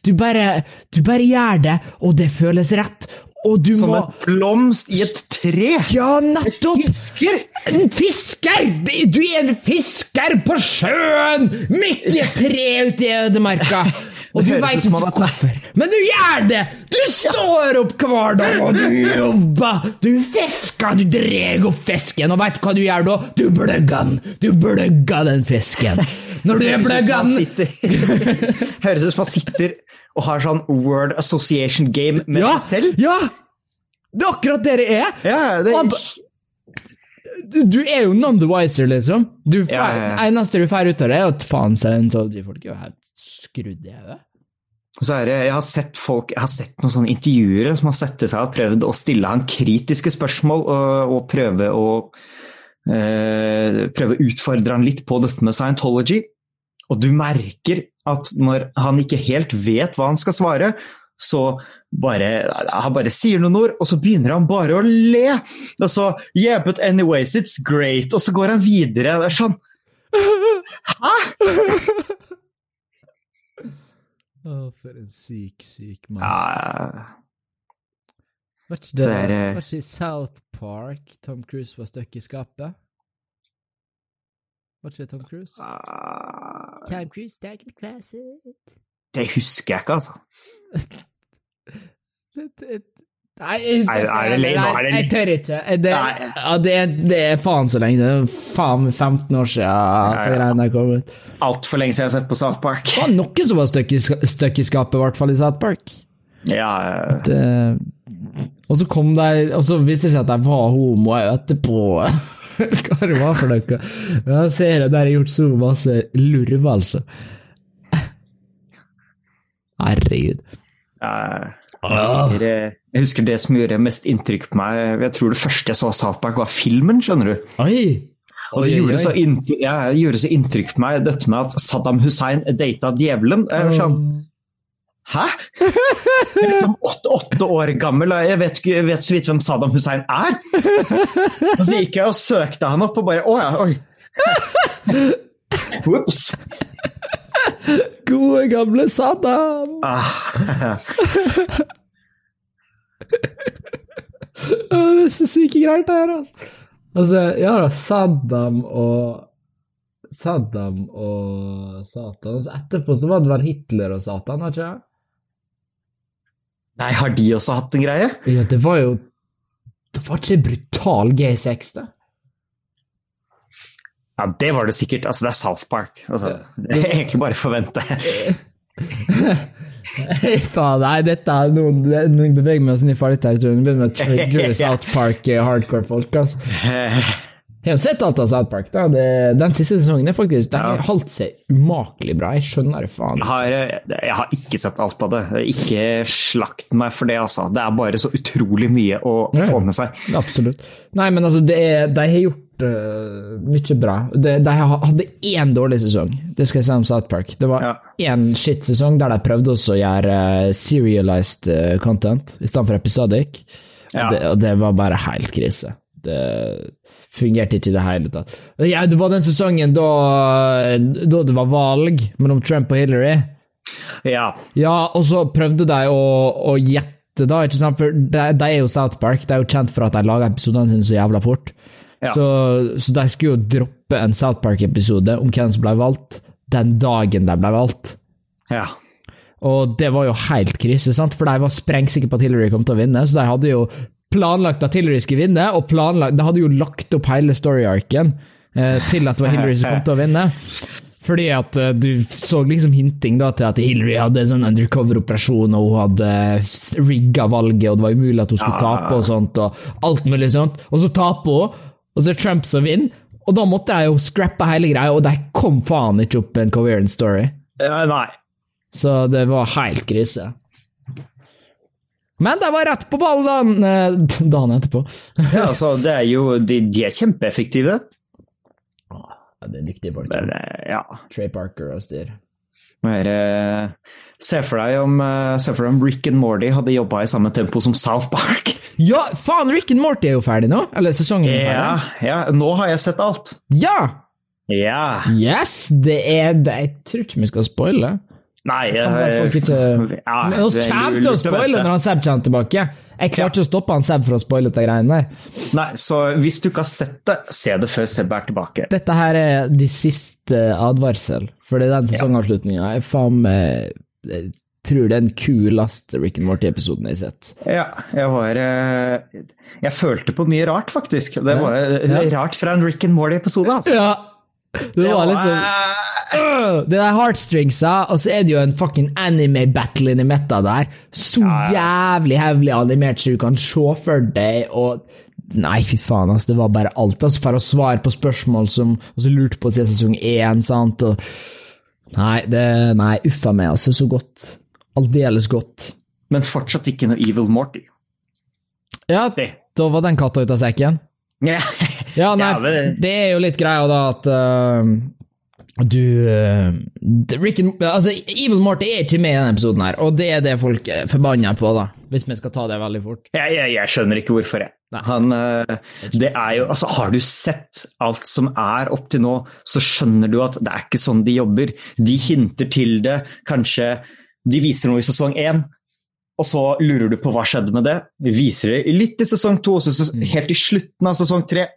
Du bare Du bare gjør det, og det føles rett. Og du Som må en blomst i et tre. Ja, nettopp! Fisker! En fisker! Du er en fisker på sjøen! Midt i et tre ute i ødemarka! Og du Det høres veit ikke hvorfor. Men du gjør det! Du står opp hver dag, og du jobber! Du fisker, du drar opp fisken, og veit du hva du gjør da? Du bløgger den! Du bløgger den fisken. Når du er bløgger den høres ut som han sitter og har sånn word association game med Ja! seg selv. Ja! Det er akkurat det det er! Ja, det, Han du, du er jo none the wiser, liksom. Du, Ja, ja, ja. eneste du får ut av det, er at faen Scientology-folk er jo helt skrudd i hodet. så det, jeg har sett folk, jeg har sett noen sånne intervjuere som har sett seg og prøvd å stille han kritiske spørsmål og, og prøve å eh, prøve å utfordre han litt på dette med Scientology. Og du merker at når han ikke helt vet hva han skal svare, så bare, han bare sier noen ord, og så begynner han bare å le. Og så Yeah, but anyways, it's great. Og så går han videre. Det er sånn Hæ?! Å, for en syk, syk mann. Ja, Var ikke det, det var ikke i South Park Tom Cruise var stuck i skapet? Var ikke det Tom Cruise? Uh, Tom Cruise stuck in the closet. det husker jeg ikke, altså. Det- det- Nei, jeg husker Er- er det? Nei, Er Jeg tør ikke. Det, ja, det, det er faen så lenge. Det er faen 15 år siden at Ja, ja. greiene kom ut. Altfor lenge siden jeg har sett på South Park. Det var noen som var stuck i, stuck i skapet, i hvert fall i South Park. Ja, Det, og så kom de Og så viste det seg at de var homo etterpå. Hva det var for noe? Jeg ser jeg der har gjort så masse lurv, altså. Herregud. ja. Jeg husker, jeg husker det som gjorde mest inntrykk på meg Jeg tror det første jeg så South Park, var filmen, skjønner du. Oi! Og det gjorde så, inntrykk, ja, gjorde så inntrykk på meg, dette med at Saddam Hussein data djevelen. Jeg var sånn Hæ? Jeg er liksom åtte, åtte år gammel, og jeg vet, jeg vet så vidt hvem Saddam Hussein er. Og så gikk jeg og søkte han opp, og bare Å ja, oi. Ops. Gode, gamle Saddam! Ah. Det er så syke greier, det her, altså. Altså, ja da, Saddam og Saddam og Satan. altså så etterpå så var det vel Hitler og Satan, har ikke det? Nei, har de også hatt en greie? Ja, det var jo Det var ikke brutal G6, det. Ja, det var det sikkert. Altså, det er South Park. Altså, det er egentlig bare å forvente. Faen, nei, dette er noen Nå beveger vi oss inn i farlig territorium. Vi begynner å trigge South Park eh, hardcore-folk, altså. Jeg har sett alt av South Park. da. Det, den siste sesongen er faktisk, den har Ja. holdt seg umakelig bra. Jeg skjønner det faen. Jeg har, jeg har ikke sett alt av det. Ikke slakt meg for det, altså. Det er bare så utrolig mye å Ja. få med seg. Absolutt. Nei, men altså, det er, de har gjort uh, mye bra. De, de hadde én dårlig sesong, det skal jeg si om South Park. Det var Ja. én shit-sesong der de prøvde også å gjøre uh, serialized uh, content i stedet for episodic. Ja. Det, og det var bare helt krise. Det fungerte ikke i det hele tatt. Ja, det var den sesongen da, da det var valg mellom Trump og Hillary. Ja. Ja, og så prøvde de å, å gjette, da, ikke sant? For de, de er jo South Park, de er jo kjent for at de lager episodene sine så jævla fort. Ja. Så, så de skulle jo droppe en South Park-episode om hvem som ble valgt, den dagen de ble valgt. ja. Og det var jo helt krise, sant? for de var sprengsikre på at Hillary kom til å vinne, så de hadde jo planlagt at Hillary skulle vinne, og planlagt, det hadde jo lagt opp hele story-arken eh, til at det var Hillary som kom til å vinne. Fordi at uh, du så liksom hinting da til at Hillary hadde en sånn undercover-operasjon, og hun hadde rigga valget, og det var umulig at hun skulle Ja. tape, og sånt, og alt mulig sånt. Og så taper hun, og så er Trump som vinner, og da måtte jeg jo scrappe hele greia, og de kom faen ikke opp en coherent story. Ja, Nei. Så det var helt krise. Men de var rett på ballen dagen, eh, etterpå. Ja, altså, det er jo, de, de er kjempeeffektive. Ja, det er dyktige folk. Men, eh, ja. Trey Parker og styr. Mer, eh, se, for deg om, eh, se for deg om Rick and Morty hadde jobba i samme tempo som South Park. Ja, faen, Rick and Morty er jo ferdig nå! Eller sesongen er Ja, ferdig. ja, nå har jeg sett alt. Ja! Ja. Yes! Det er det. Jeg tror ikke vi skal spoile. Nei jeg, ikke... ja, Men oss er kommer til å spoile når han Seb kommer tilbake. Jeg klarte ja. å stoppe han Seb fra å spoile de greiene der. Nei, så hvis du ikke har sett det, se det før Seb er tilbake. Dette her er de siste advarsel, for det er den sesongavslutninga. Jeg faen meg tror det er den kuleste Rick and Morty-episoden jeg har sett. Ja, jeg var eh, Jeg følte på mye rart, faktisk. Det var eh, Ja. rart fra en Rick and Morty-episode. Altså. Ja! Det var liksom eh, Øh, Det der heartstringsa, og så er det jo en fucking anime-battle inni midten der. Så jævlig hevlig animert så du kan se for deg, og Nei, fy faen, altså. Det var bare alt. Altså, for å svare på spørsmål som også lurte på siden sesong én, sant, og Nei, det Nei, uffa meg, altså. Så godt. Aldeles godt. Men fortsatt ikke noe Evil Morty. Ja, Det. da var den katta ut av sekken. Ja. Ja, nei, det- er jo litt greia da at uh, Du uh, Rick and, altså, Evil Morty er ikke med i denne episoden, her, og det er det folk er forbanna på, da. Hvis vi skal ta det veldig fort. Jeg, jeg, jeg skjønner ikke hvorfor, jeg. Han, uh, det er jo, altså, har du sett alt som er opp til nå, så skjønner du at det er ikke sånn de jobber. De hinter til det, kanskje de viser noe i sesong én, og så lurer du på hva skjedde med det. Vi viser det litt i sesong to, og så mm. helt i slutten av sesong tre,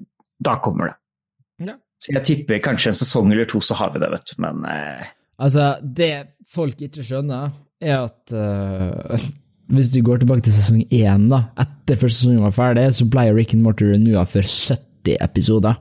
da kommer det. Ja. Så jeg tipper kanskje en sesong eller to, så har vi det, vet du, men eh. Altså, det folk ikke skjønner, er at uh, hvis du går tilbake til sesong én, da, etter første sesong var ferdig, så ble Rick and Morty renua for 70 episoder.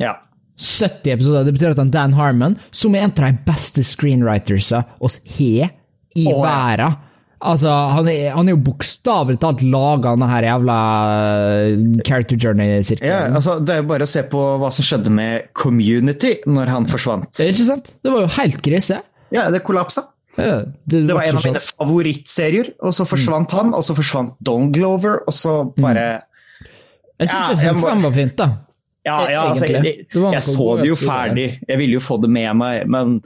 Ja. 70 episoder. Det betyr at Dan Harmon, som er en av de beste screenwritersa oss har i oh, verden Altså, han er, han er jo bokstavelig talt laga denne her jævla eh, character journey-sirkelen. Ja, altså, det er jo bare å se på hva som skjedde med Community når han forsvant. Det er ikke sant? Det var jo helt krise. Ja, det kollapsa. Ja, det, det, var en av mine favorittserier, og så forsvant mm. han, og så forsvant Don Glover, og så mm. bare mm. Jeg syns ja, sesong fem var fint, da. Ja, ja altså, jeg, jeg, jeg så det jo ferdig, jeg ville jo få det med meg, men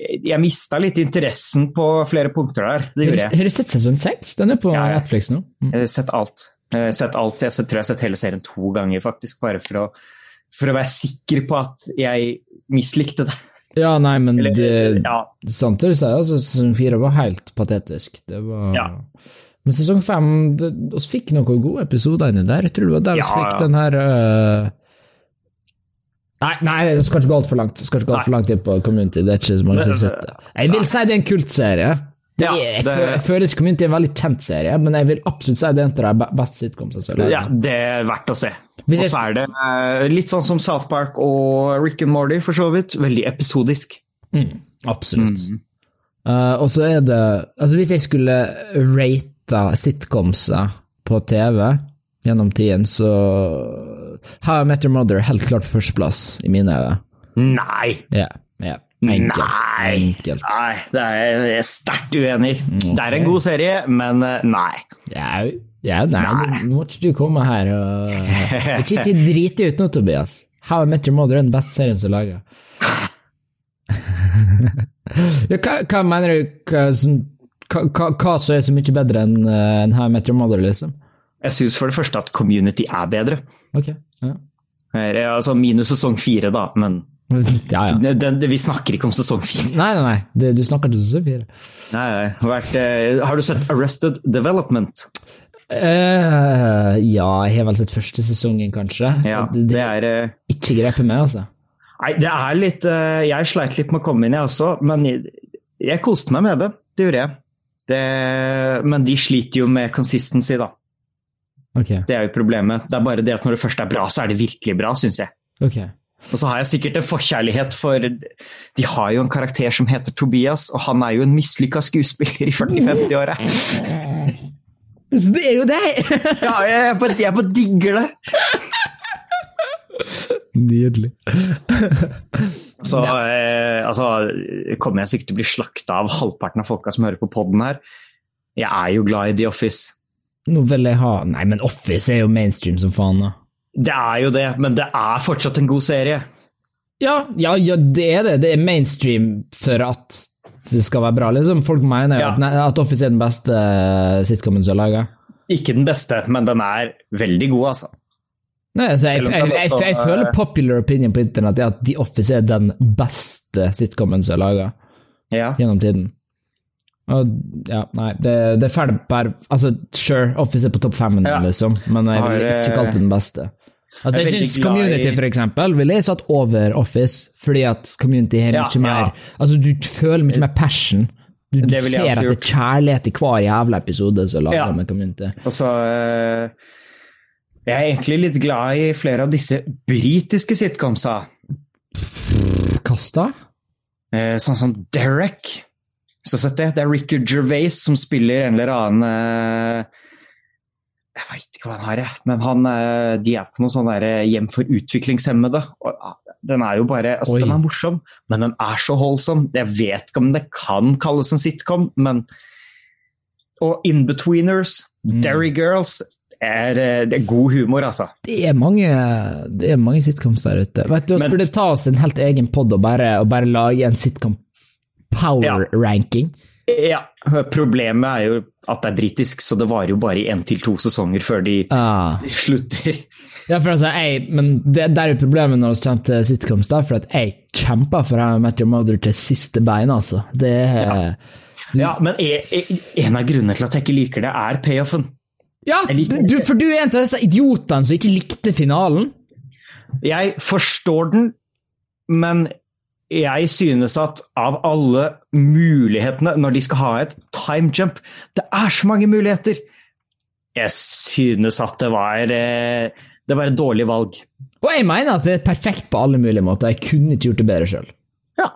jeg mista litt interessen på flere punkter der. Det gjorde jeg. Har du sett sesong seks? Den er på ja, Netflix nå. Mm. Jeg har sett alt. Jeg har sett alt. Jeg tror jeg har sett hele serien to ganger, faktisk. Bare for å, for å være sikker på at jeg mislikte det. Ja, nei, men Eller, det, ja. samtidig sier jeg altså, sesong fire var helt patetisk. Det var ja. Men sesong fem Vi fikk noen gode episoder inni der. Jeg tror det var der vi ja, fikk den her uh, Nei, nei, det skal ikke gå altfor langt. Skal ikke gå alt for langt inn på Community. Det er ikke så mange som sitter. Jeg vil si det er en kultserie. Det er, jeg, det... Jeg føler ikke Community er en veldig kjent serie, men jeg vil absolutt si det er en av de beste sitcomsene. Ja, det er verdt å se. Og så er det uh, litt sånn som South Park og Rick and Morty, for så vidt. Veldig episodisk. Mm, absolutt. Mm. Uh, og så er det Altså, hvis jeg skulle rate sitcomser på TV gjennom tiden, så har Met Your Mother helt klart førsteplass i mine øyne. Nei! Ja, ja. Enkelt. Nei. Enkelt. nei, det er jeg sterkt uenig i. Okay. Det er en god serie, men eh, nei. Ja, ja nei, nei. nå må ikke du komme her og Ikke, ikke drite ut nå, Tobias. How I Met Your Mother er den beste serien som er laga. hva, hva, mener du hva, hva, hva, som er så mye bedre enn uh, en How I Met Your Mother, liksom? Jeg syns for det første at community er bedre. Ok, ja. Altså minus sesong fire, da, men ja, ja. Det, det, vi snakker ikke om sesong fire. Nei, nei, nei. Det, du snakker ikke om sesong fire. Nei, nei. Vært, eh, har du sett Arrested Development? Uh, ja, jeg har vel sett første sesongen, kanskje. Ja, det, det er uh, Ikke grepet med, altså. Nei, det er litt Jeg sleit litt med å komme inn, jeg også, men jeg, jeg koste meg med det. Det gjorde jeg. men de sliter jo med consistency, da. Okay. Det er jo problemet. Det er bare det at når det først er bra, så er det virkelig bra, syns jeg. Okay. Og så har jeg sikkert en forkjærlighet for De har jo en karakter som heter Tobias, og han er jo en mislykka skuespiller i 40-50-åra. Så det er jo deg! ja, jeg bare, jeg bare digger det. Nydelig. så eh, altså, kommer jeg sikkert til å bli slakta av halvparten av folka som hører på poden her. Jeg er jo glad i The Office. Nå vil jeg ha Nei, men Office er jo mainstream som faen, da. Det er jo det, men det er fortsatt en god serie. Ja, ja, ja det er det. Det er mainstream for at det skal være bra, liksom. Folk mener jo ja. at, at, Office er den beste eh, sitcomen som er laga. Ikke den beste, men den er veldig god, altså. Nei, altså jeg, jeg, jeg, jeg, føler popular opinion på internett er at The Office er den beste sitcomen som er laga ja. gjennom tiden. Og, ja, nei, det, det er ferdig per Altså, sure, Office er på topp fem, ja. liksom, men jeg ville ikke kalt det den beste. Altså, jeg, jeg syns Community, i... for eksempel, ville jeg satt over Office, fordi at Community har ja, mye mer Altså, du føler mye mer passion. Du, du ser at det er kjærlighet i hver jævla episode som lager ja. med Community. Og så uh, Jeg er egentlig litt glad i flere av disse britiske sitcomsa. Kasta? Uh, sånn som Derek. Så sett det. Det er Ricky Gervais som spiller en eller annen uh, Jeg veit ikke hva han har, jeg. Men han, uh, de er på noe sånn der hjem for utviklingshemmede. Og, uh, den er jo bare altså, Den er morsom, men den er så holdsom. Jeg vet ikke om det kan kalles en sitcom, men Og Inbetweeners, mm. Derry Girls er, eh, det er god humor, altså. Det er mange, det er mange sitcoms der ute. Vet du, Vi burde ta oss en helt egen pod og bare, og bare lage en sitcom power Ja. ranking. Ja, Problemet er jo at det er britisk, så det varer jo bare i én til to sesonger før de Ah. slutter. Ja, for altså, jeg, men det, det er jo problemet når vi kommer til sitcoms, da, for at jeg kjemper for How I Met Your Mother til siste bein, altså. Det er Ja, Men jeg, jeg, en av grunnene til at jeg ikke liker det, er payoffen. Ja, du, for du er en av disse idiotene som ikke likte finalen. Jeg forstår den, men jeg synes at av alle mulighetene når de skal ha et time jump Det er så mange muligheter! Jeg synes at det var eh, Det var et dårlig valg. Og jeg mener at det er perfekt på alle mulige måter. Jeg kunne ikke gjort det bedre sjøl. Ja.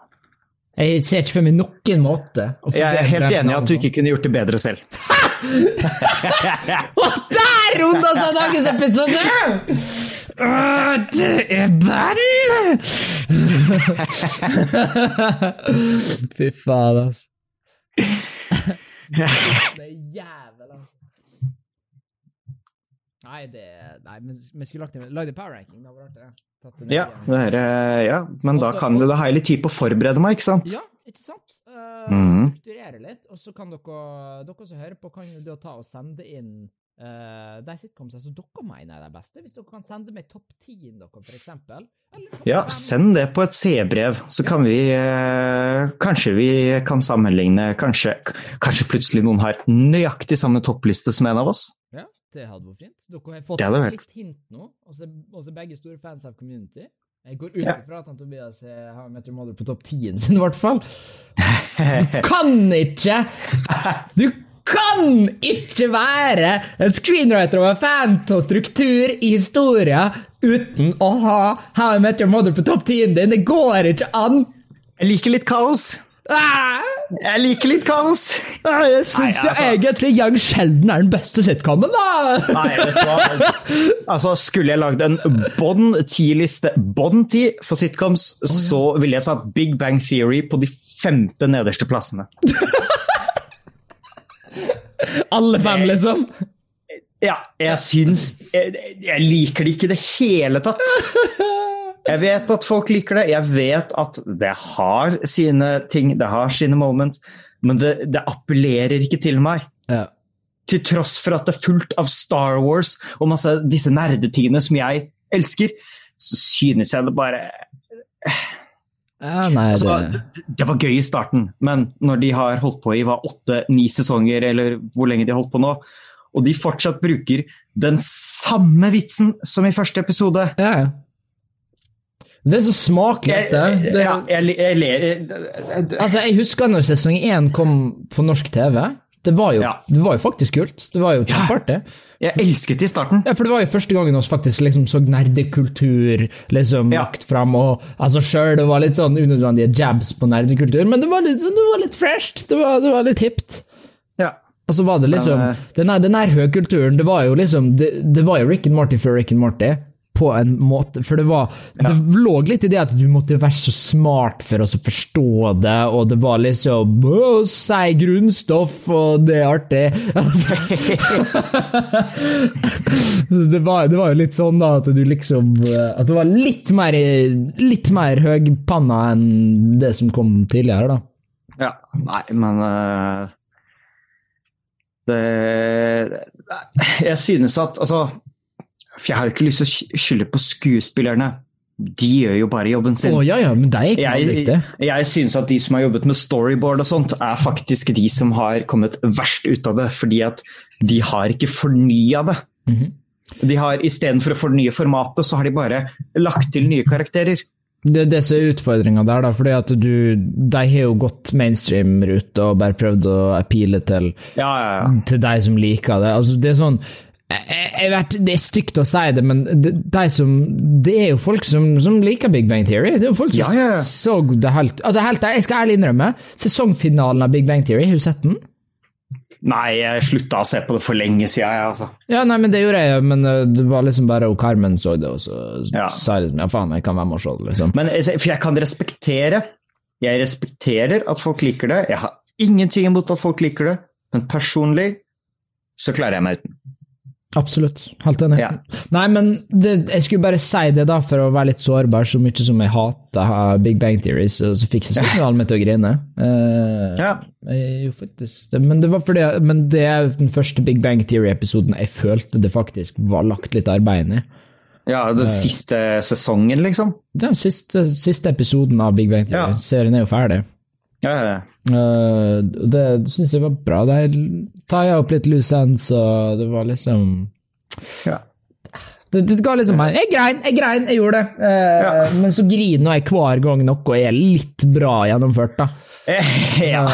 Jeg ser ikke for meg noen måte Jeg er helt enig i at du ikke kunne gjort det bedre selv. Og der runda av dagens episode! Åh, det er den! Fy faen, altså. Det er jævel, altså. Nei, det Nei, men vi skulle lagt det lagd en power ranking. Artig. Ja, det er, eh, ja, men da, kan du, da har jeg litt tid på å forberede meg, ikke sant? Ja, ikke sant? Uh. Strukturere litt, og så kan dere, dere som hører på, kan jo da ta og sende inn uh, de sitcomsene som dere mener er de beste. Hvis dere kan sende meg topp ti-en deres, for eksempel. Ja, send det på et C-brev, så kan vi uh, Kanskje vi kan sammenligne Kanskje, kanskje plutselig noen har nøyaktig samme toppliste som en av oss? Ja, det hadde vært fint. Dere har fått litt hint nå, og så er begge store fans av Community. Jeg går ut Ja. at Tobias er- har Met Mother på topp ti-en sin, i hvert fall. Du kan ikke Du kan ikke være en screenwriter og en fan av struktur i historia uten å ha How I Met Your Mother på topp 10 din. Det går ikke an! Jeg liker litt kaos. Ah! Jeg liker litt kaos. Ah, Jeg syns altså- egentlig Young Sheldon er den beste sitcomen, da! Nei, vet du hva? Altså, skulle jeg lagd en Bond 10-liste, Bond 10 for sitcoms, så ville jeg satt Big Bang Theory på de femte nederste plassene. Alle fem, liksom. Ja, jeg syns jeg, jeg liker det ikke i det hele tatt. Jeg vet at folk liker det, jeg vet at det har sine ting, det har sine moments, men det, det appellerer ikke til meg. Ja. Til tross for at det er fullt av Star Wars og masse disse nerdetingene som jeg elsker, så synes jeg det bare Ja, nei, altså, det det, det var gøy i starten, men når de har holdt på i åtte-ni sesonger, eller hvor lenge de har holdt på nå, og de fortsatt bruker den samme vitsen som i første episode Ja. Det er så smakløst, det. det ja, jeg, jeg ler jeg- Altså, jeg husker når sesong én kom på norsk TV. Det var jo, Ja. det var jo faktisk kult. Det var jo kjempeartig. Jeg elsket det i starten. Ja, for det var jo første gangen vi faktisk liksom så nerdekultur liksom Ja. lagt fram. Og altså sjøl, det var litt sånn unødvendige jabs på nerdekultur, men det var litt, det var litt fresht. Det var, det var litt hipt. Ja. Og så var det liksom eh, Den her høykulturen, det var jo liksom det, det var jo Rick and Morty før Rick and Morty. På en måte, for det var Det lå litt i det at du måtte være så smart for å forstå det, og det var liksom si grunnstoff, og det er artig. det, var, det var jo litt sånn, da, at du liksom At det var litt mer Litt mer høgpanna enn det som kom tidligere, da. ja. Nei, men uh, det, Jeg synes at Altså For jeg har jo ikke lyst til å skylde på skuespillerne. De gjør jo bare jobben sin. Oh, ja, ja, men det er ikke Jeg, riktig. jeg synes at de som har jobbet med storyboard og sånt, er faktisk de som har kommet verst ut av det, fordi at de har ikke fornya det. Mhm. De har Istedenfor å fornye formatet, så har de bare lagt til nye karakterer. Det er er utfordringa der, da. Fordi at du De har jo gått mainstream-rute og bare prøvd å appeale til, Ja, ja, ja. til de som liker det. Altså, det er sånn jeg, vet, Det er stygt å si det, men de, de som, det er jo folk som, som liker Big Bang Theory. Det er jo folk som Ja, ja, ja. så det helt Altså, helt jeg skal ærlig innrømme, sesongfinalen av Big Bang Theory, har du sett den? Nei, jeg slutta å se på det for lenge siden, jeg, altså. Ja, nei, men det gjorde jeg, men uh, det var liksom bare og Carmen så det, og så Ja. sa jeg liksom ja, faen, jeg kan være med og se det, liksom. Men For jeg kan respektere Jeg respekterer at folk liker det. Jeg har ingenting imot at folk liker det, men personlig så klarer jeg meg uten. Absolutt. Helt enig. Ja. Nei, men det, jeg skulle bare si det, da, for å være litt sårbar. Så mye som jeg hater Big Bang Theory, så, så fikk jeg signalen meg til å grine. Uh, Ja. jeg, jo, faktisk, men det var fordi Men det er den første Big Bang Theory-episoden jeg følte det faktisk var lagt litt arbeid inn i. ja, den siste sesongen, liksom. Den siste, siste episoden av Big Bang Theory. Ja. Serien er jo ferdig. Ja, ja. Eh, det syns jeg var bra. Der tar jeg opp litt loose ends, og det var liksom ja. Det, det ga liksom meg Jeg grein, jeg grein, jeg gjorde det. Eh, Ja. Men så griner jeg hver gang noe er litt bra gjennomført, da. ja.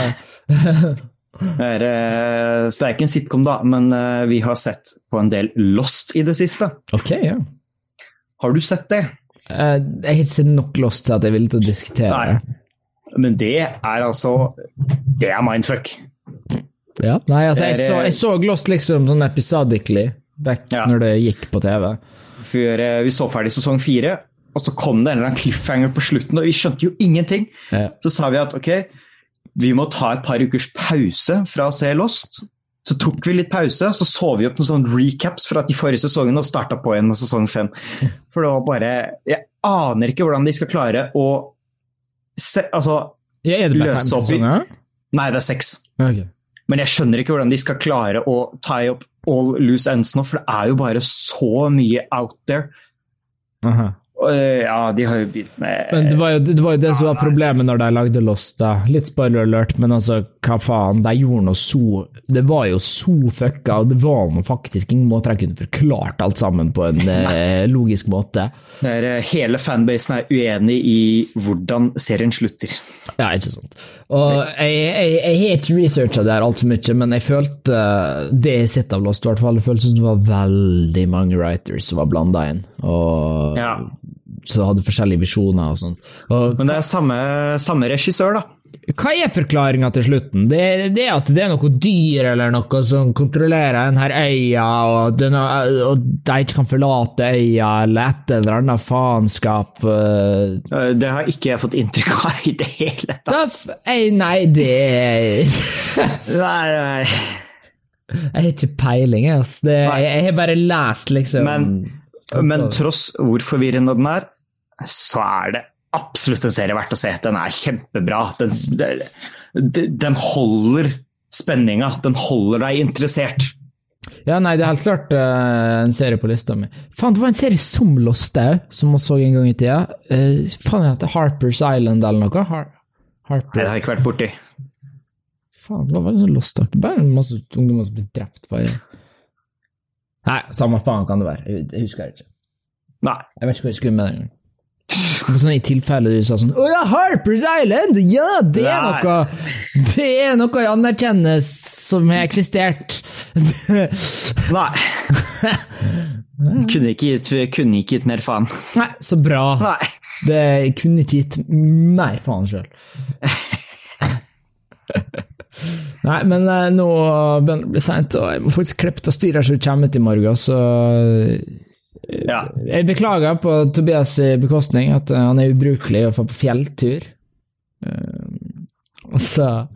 Det er, eh, det er ikke en sitcom, da, men uh, vi har sett på en del Lost i det siste. Ok, ja. Har du sett det? Uh, jeg har ikke sett nok Lost til at jeg ville til å diskutere det. Men det er altså Det er mindfuck. Ja. Nei, altså, jeg så, jeg så Lost liksom sånn episodically back Ja. når det gikk på TV. Før eh, vi så ferdig sesong fire, og så kom det en eller annen cliffhanger på slutten, og vi skjønte jo ingenting. Ja. Så sa vi at ok, vi må ta et par ukers pause fra å se Lost. Så tok vi litt pause, så så vi opp noen sånne recaps fra de forrige sesongene og starta på igjen med sesong fem. For det var bare Jeg aner ikke hvordan de skal klare å se, Altså, Ja, er det bare fem sesonger? nei, det er seks. Okay. Men jeg skjønner ikke hvordan de skal klare å tie opp all loose ends nå, for det er jo bare så mye out there. Aha. Eh, ja, de har jo begynt med Men det var, jo, det var jo det som var problemet når de lagde Lost. da. Litt spoiler alert, men altså, hva faen. De gjorde noe så Det var jo så fucka, og det var noe faktisk ingen måte de kunne forklart alt sammen på en eh, logisk måte. Det er, eh, hele fanbasen er uenig i hvordan serien slutter. Ja, ikke sant. Og jeg, jeg, jeg har ikke researcha det her altfor mye, men jeg følte eh, det jeg har sett av Lost, i hvert fall, det føltes som det var veldig mange writers som var blanda inn, og Ja. Så hadde forskjellige visjoner og sånn. Men det er samme, samme regissør, da. Hva er forklaringa til slutten? Det er, det er at det er noe dyr eller noe som kontrollerer denne øya, og, den, og de ikke kan forlate øya, eller et eller annet faenskap. eh. Eh, Det har ikke jeg fått inntrykk av i det hele tatt. Da Nei, det Nei, nei. Jeg har ikke peiling, ass. Det, jeg, jeg har bare lest, liksom. Men- Men tross hvor forvirrende den er, så er det absolutt en serie verdt å se. Den er kjempebra. Den, den, den holder spenninga. Den holder deg interessert. Ja, nei, det er helt klart uh, en serie på lista mi. Faen, det var en serie som Lost òg, som vi så en gang i tida. Uh, faen, det heter Harpers Island eller noe? Har Nei, det har jeg ikke vært borti. Faen, det var sånn lost talk. Bare en masse ungdommer som ble drept bare. Nei, samme faen kan det være. Jeg, husker jeg ikke. Nei. Jeg vet ikke hva jeg skulle med den engang. Sånn I tilfelle du sa sånn Å ja, Harpers Island! Ja, det er Nei. noe Det er noe jeg anerkjennes som har eksistert. Nei. kunne, ikke gitt, kunne ikke gitt mer faen. Nei, så bra. Nei. Det kunne ikke gitt mer faen sjøl. Nei, men eh, nå begynner det å bli seint, og jeg må faktisk klippe til styret så du kommer ut i morgen, så Ja. Jeg beklager på Tobias' bekostning at eh, han er ubrukelig å få på fjelltur. altså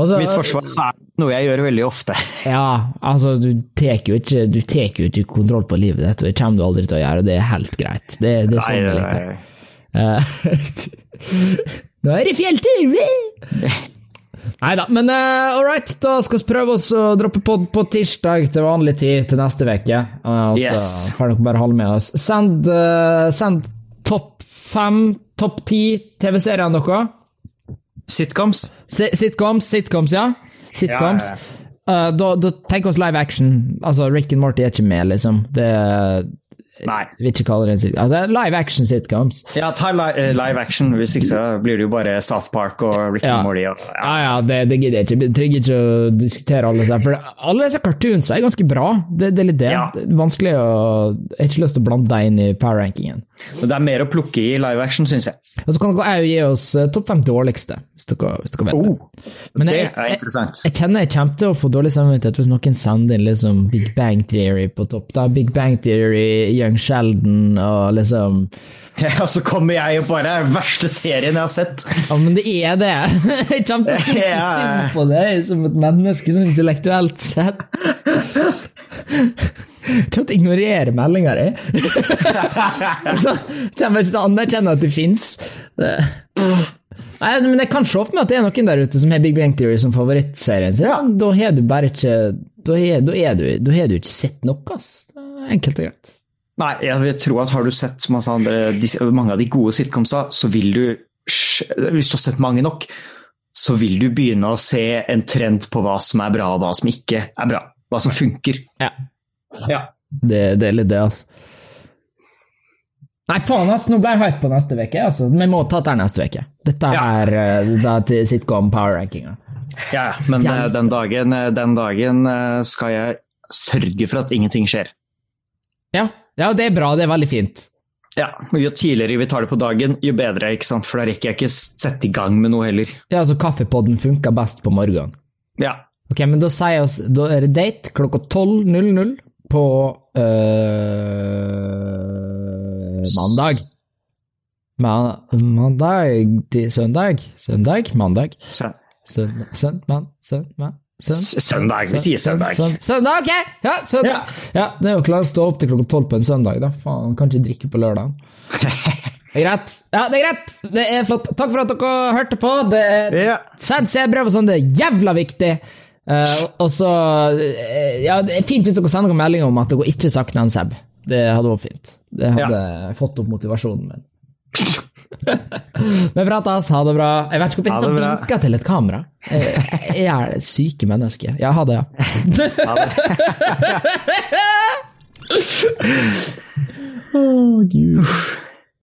og så og Mitt forsvar så er det noe jeg gjør veldig ofte. Ja, altså, du tar jo ikke, du tar jo ikke kontroll på livet ditt, og det kommer du aldri til å gjøre, og det er helt greit. Det, det er sånn jeg liker det. Eh, Nå er det fjelltur! Nei da, men uh, all right, da skal vi prøve oss å droppe pod på tirsdag til vanlig tid til neste uke. Uh, og så Yes. får dere bare holde med oss. Send, uh, send topp fem, topp ti TV-seriene deres. Sitcoms? Si- Sitcoms, sitcoms, ja. Sitcoms. Ja, ja, Uh, da, da tenk oss live action. Altså, Rick and Morty er ikke med, liksom. Det Nei. Vil ikke kalle det en sitcom. Altså, live action sitcoms. Ja, ta li eh, live action. Hvis ikke så blir det jo bare South Park og Rick Ja. and Morty. Og, ja. Ja, ja, det, det gidder jeg ikke. Jeg trenger ikke å diskutere alle disse. For alle disse cartoons er ganske bra. Det, det er litt det. Ja. Det er vanskelig å Jeg har ikke lyst til å blande deg inn i power-rankingen. Det er mer å plukke i live action, syns jeg. Og så kan dere gi oss eh, topp fem dårligste, hvis dere, hvis dere vet det. Oh, Men det er interessant. jeg kjenner jeg kommer til å få dårlig samvittighet hvis noen sender inn liksom Big Bang Theory på topp. da. Big Bang Theory, Young Sheldon og liksom Og så kommer jeg og bare er verste serien jeg har sett. Ja, men det er det. Jeg kommer til å synes Ja. synd på deg som et menneske, sånn intellektuelt sett. jeg Til å ignorere meldinga di. Så kommer jeg til å anerkjenne at det fins. Nei, altså, men jeg kan se for meg at det er noen der ute som har Big Bang Theory som favorittserien sin. Ja. Da har du bare ikke Da har, du, du ikke sett noe, ass. Enkelt og greit. Nei, jeg vil tro at har du sett masse andre, mange av de gode sitcomsa, så vil du Hvis du har sett mange nok, så vil du begynne å se en trend på hva som er bra, og hva som ikke er bra. Hva som funker. Ja. Ja. Det, det er litt det, altså. Nei, faen, ass. Nå ble jeg hype på neste uke. Altså. Vi må ta det neste uke. Dette Ja. er eh, da til sitcom power rankinga. Ja, men Ja. eh, den dagen, eh, den dagen eh, skal jeg sørge for at ingenting skjer. Ja. Ja, det er bra. Det er veldig fint. Ja, men Jo tidligere vi tar det på dagen, jo bedre, ikke sant? for da rekker jeg ikke sette i gang med noe heller. Ja, altså, kaffepodden funker best på morgenen. Ja, Ok, men da sier oss Da er det date klokka 12.00 på øh, mandag. Ma mandag til søndag? Søndag? Mandag? Søndag, Søndag? Søndag? Søndag? Søndag, vi sier søndag. Søndag, søndag ok! Ja, søndag. Ja. det er jo klart å stå opp til klokka tolv på en søndag. da. Faen, kan ikke drikke på lørdag. Det er greit. Ja, det er greit. Det er flott. Takk for at dere hørte på. Det er Ja. Send C-brev og sånn, det er jævla viktig. Uh, og så eh, Ja, det er fint hvis dere sender noen meldinger om at dere ikke sagt den Seb. Det hadde vært fint. Det hadde fått opp motivasjonen min. Vi prates, ha det bra. Jeg vet ikke hvorfor jeg sitter og det vinker til et kamera. Jeg, er et syke menneske. Ja, ha det, ja. Ha det. Å, gud.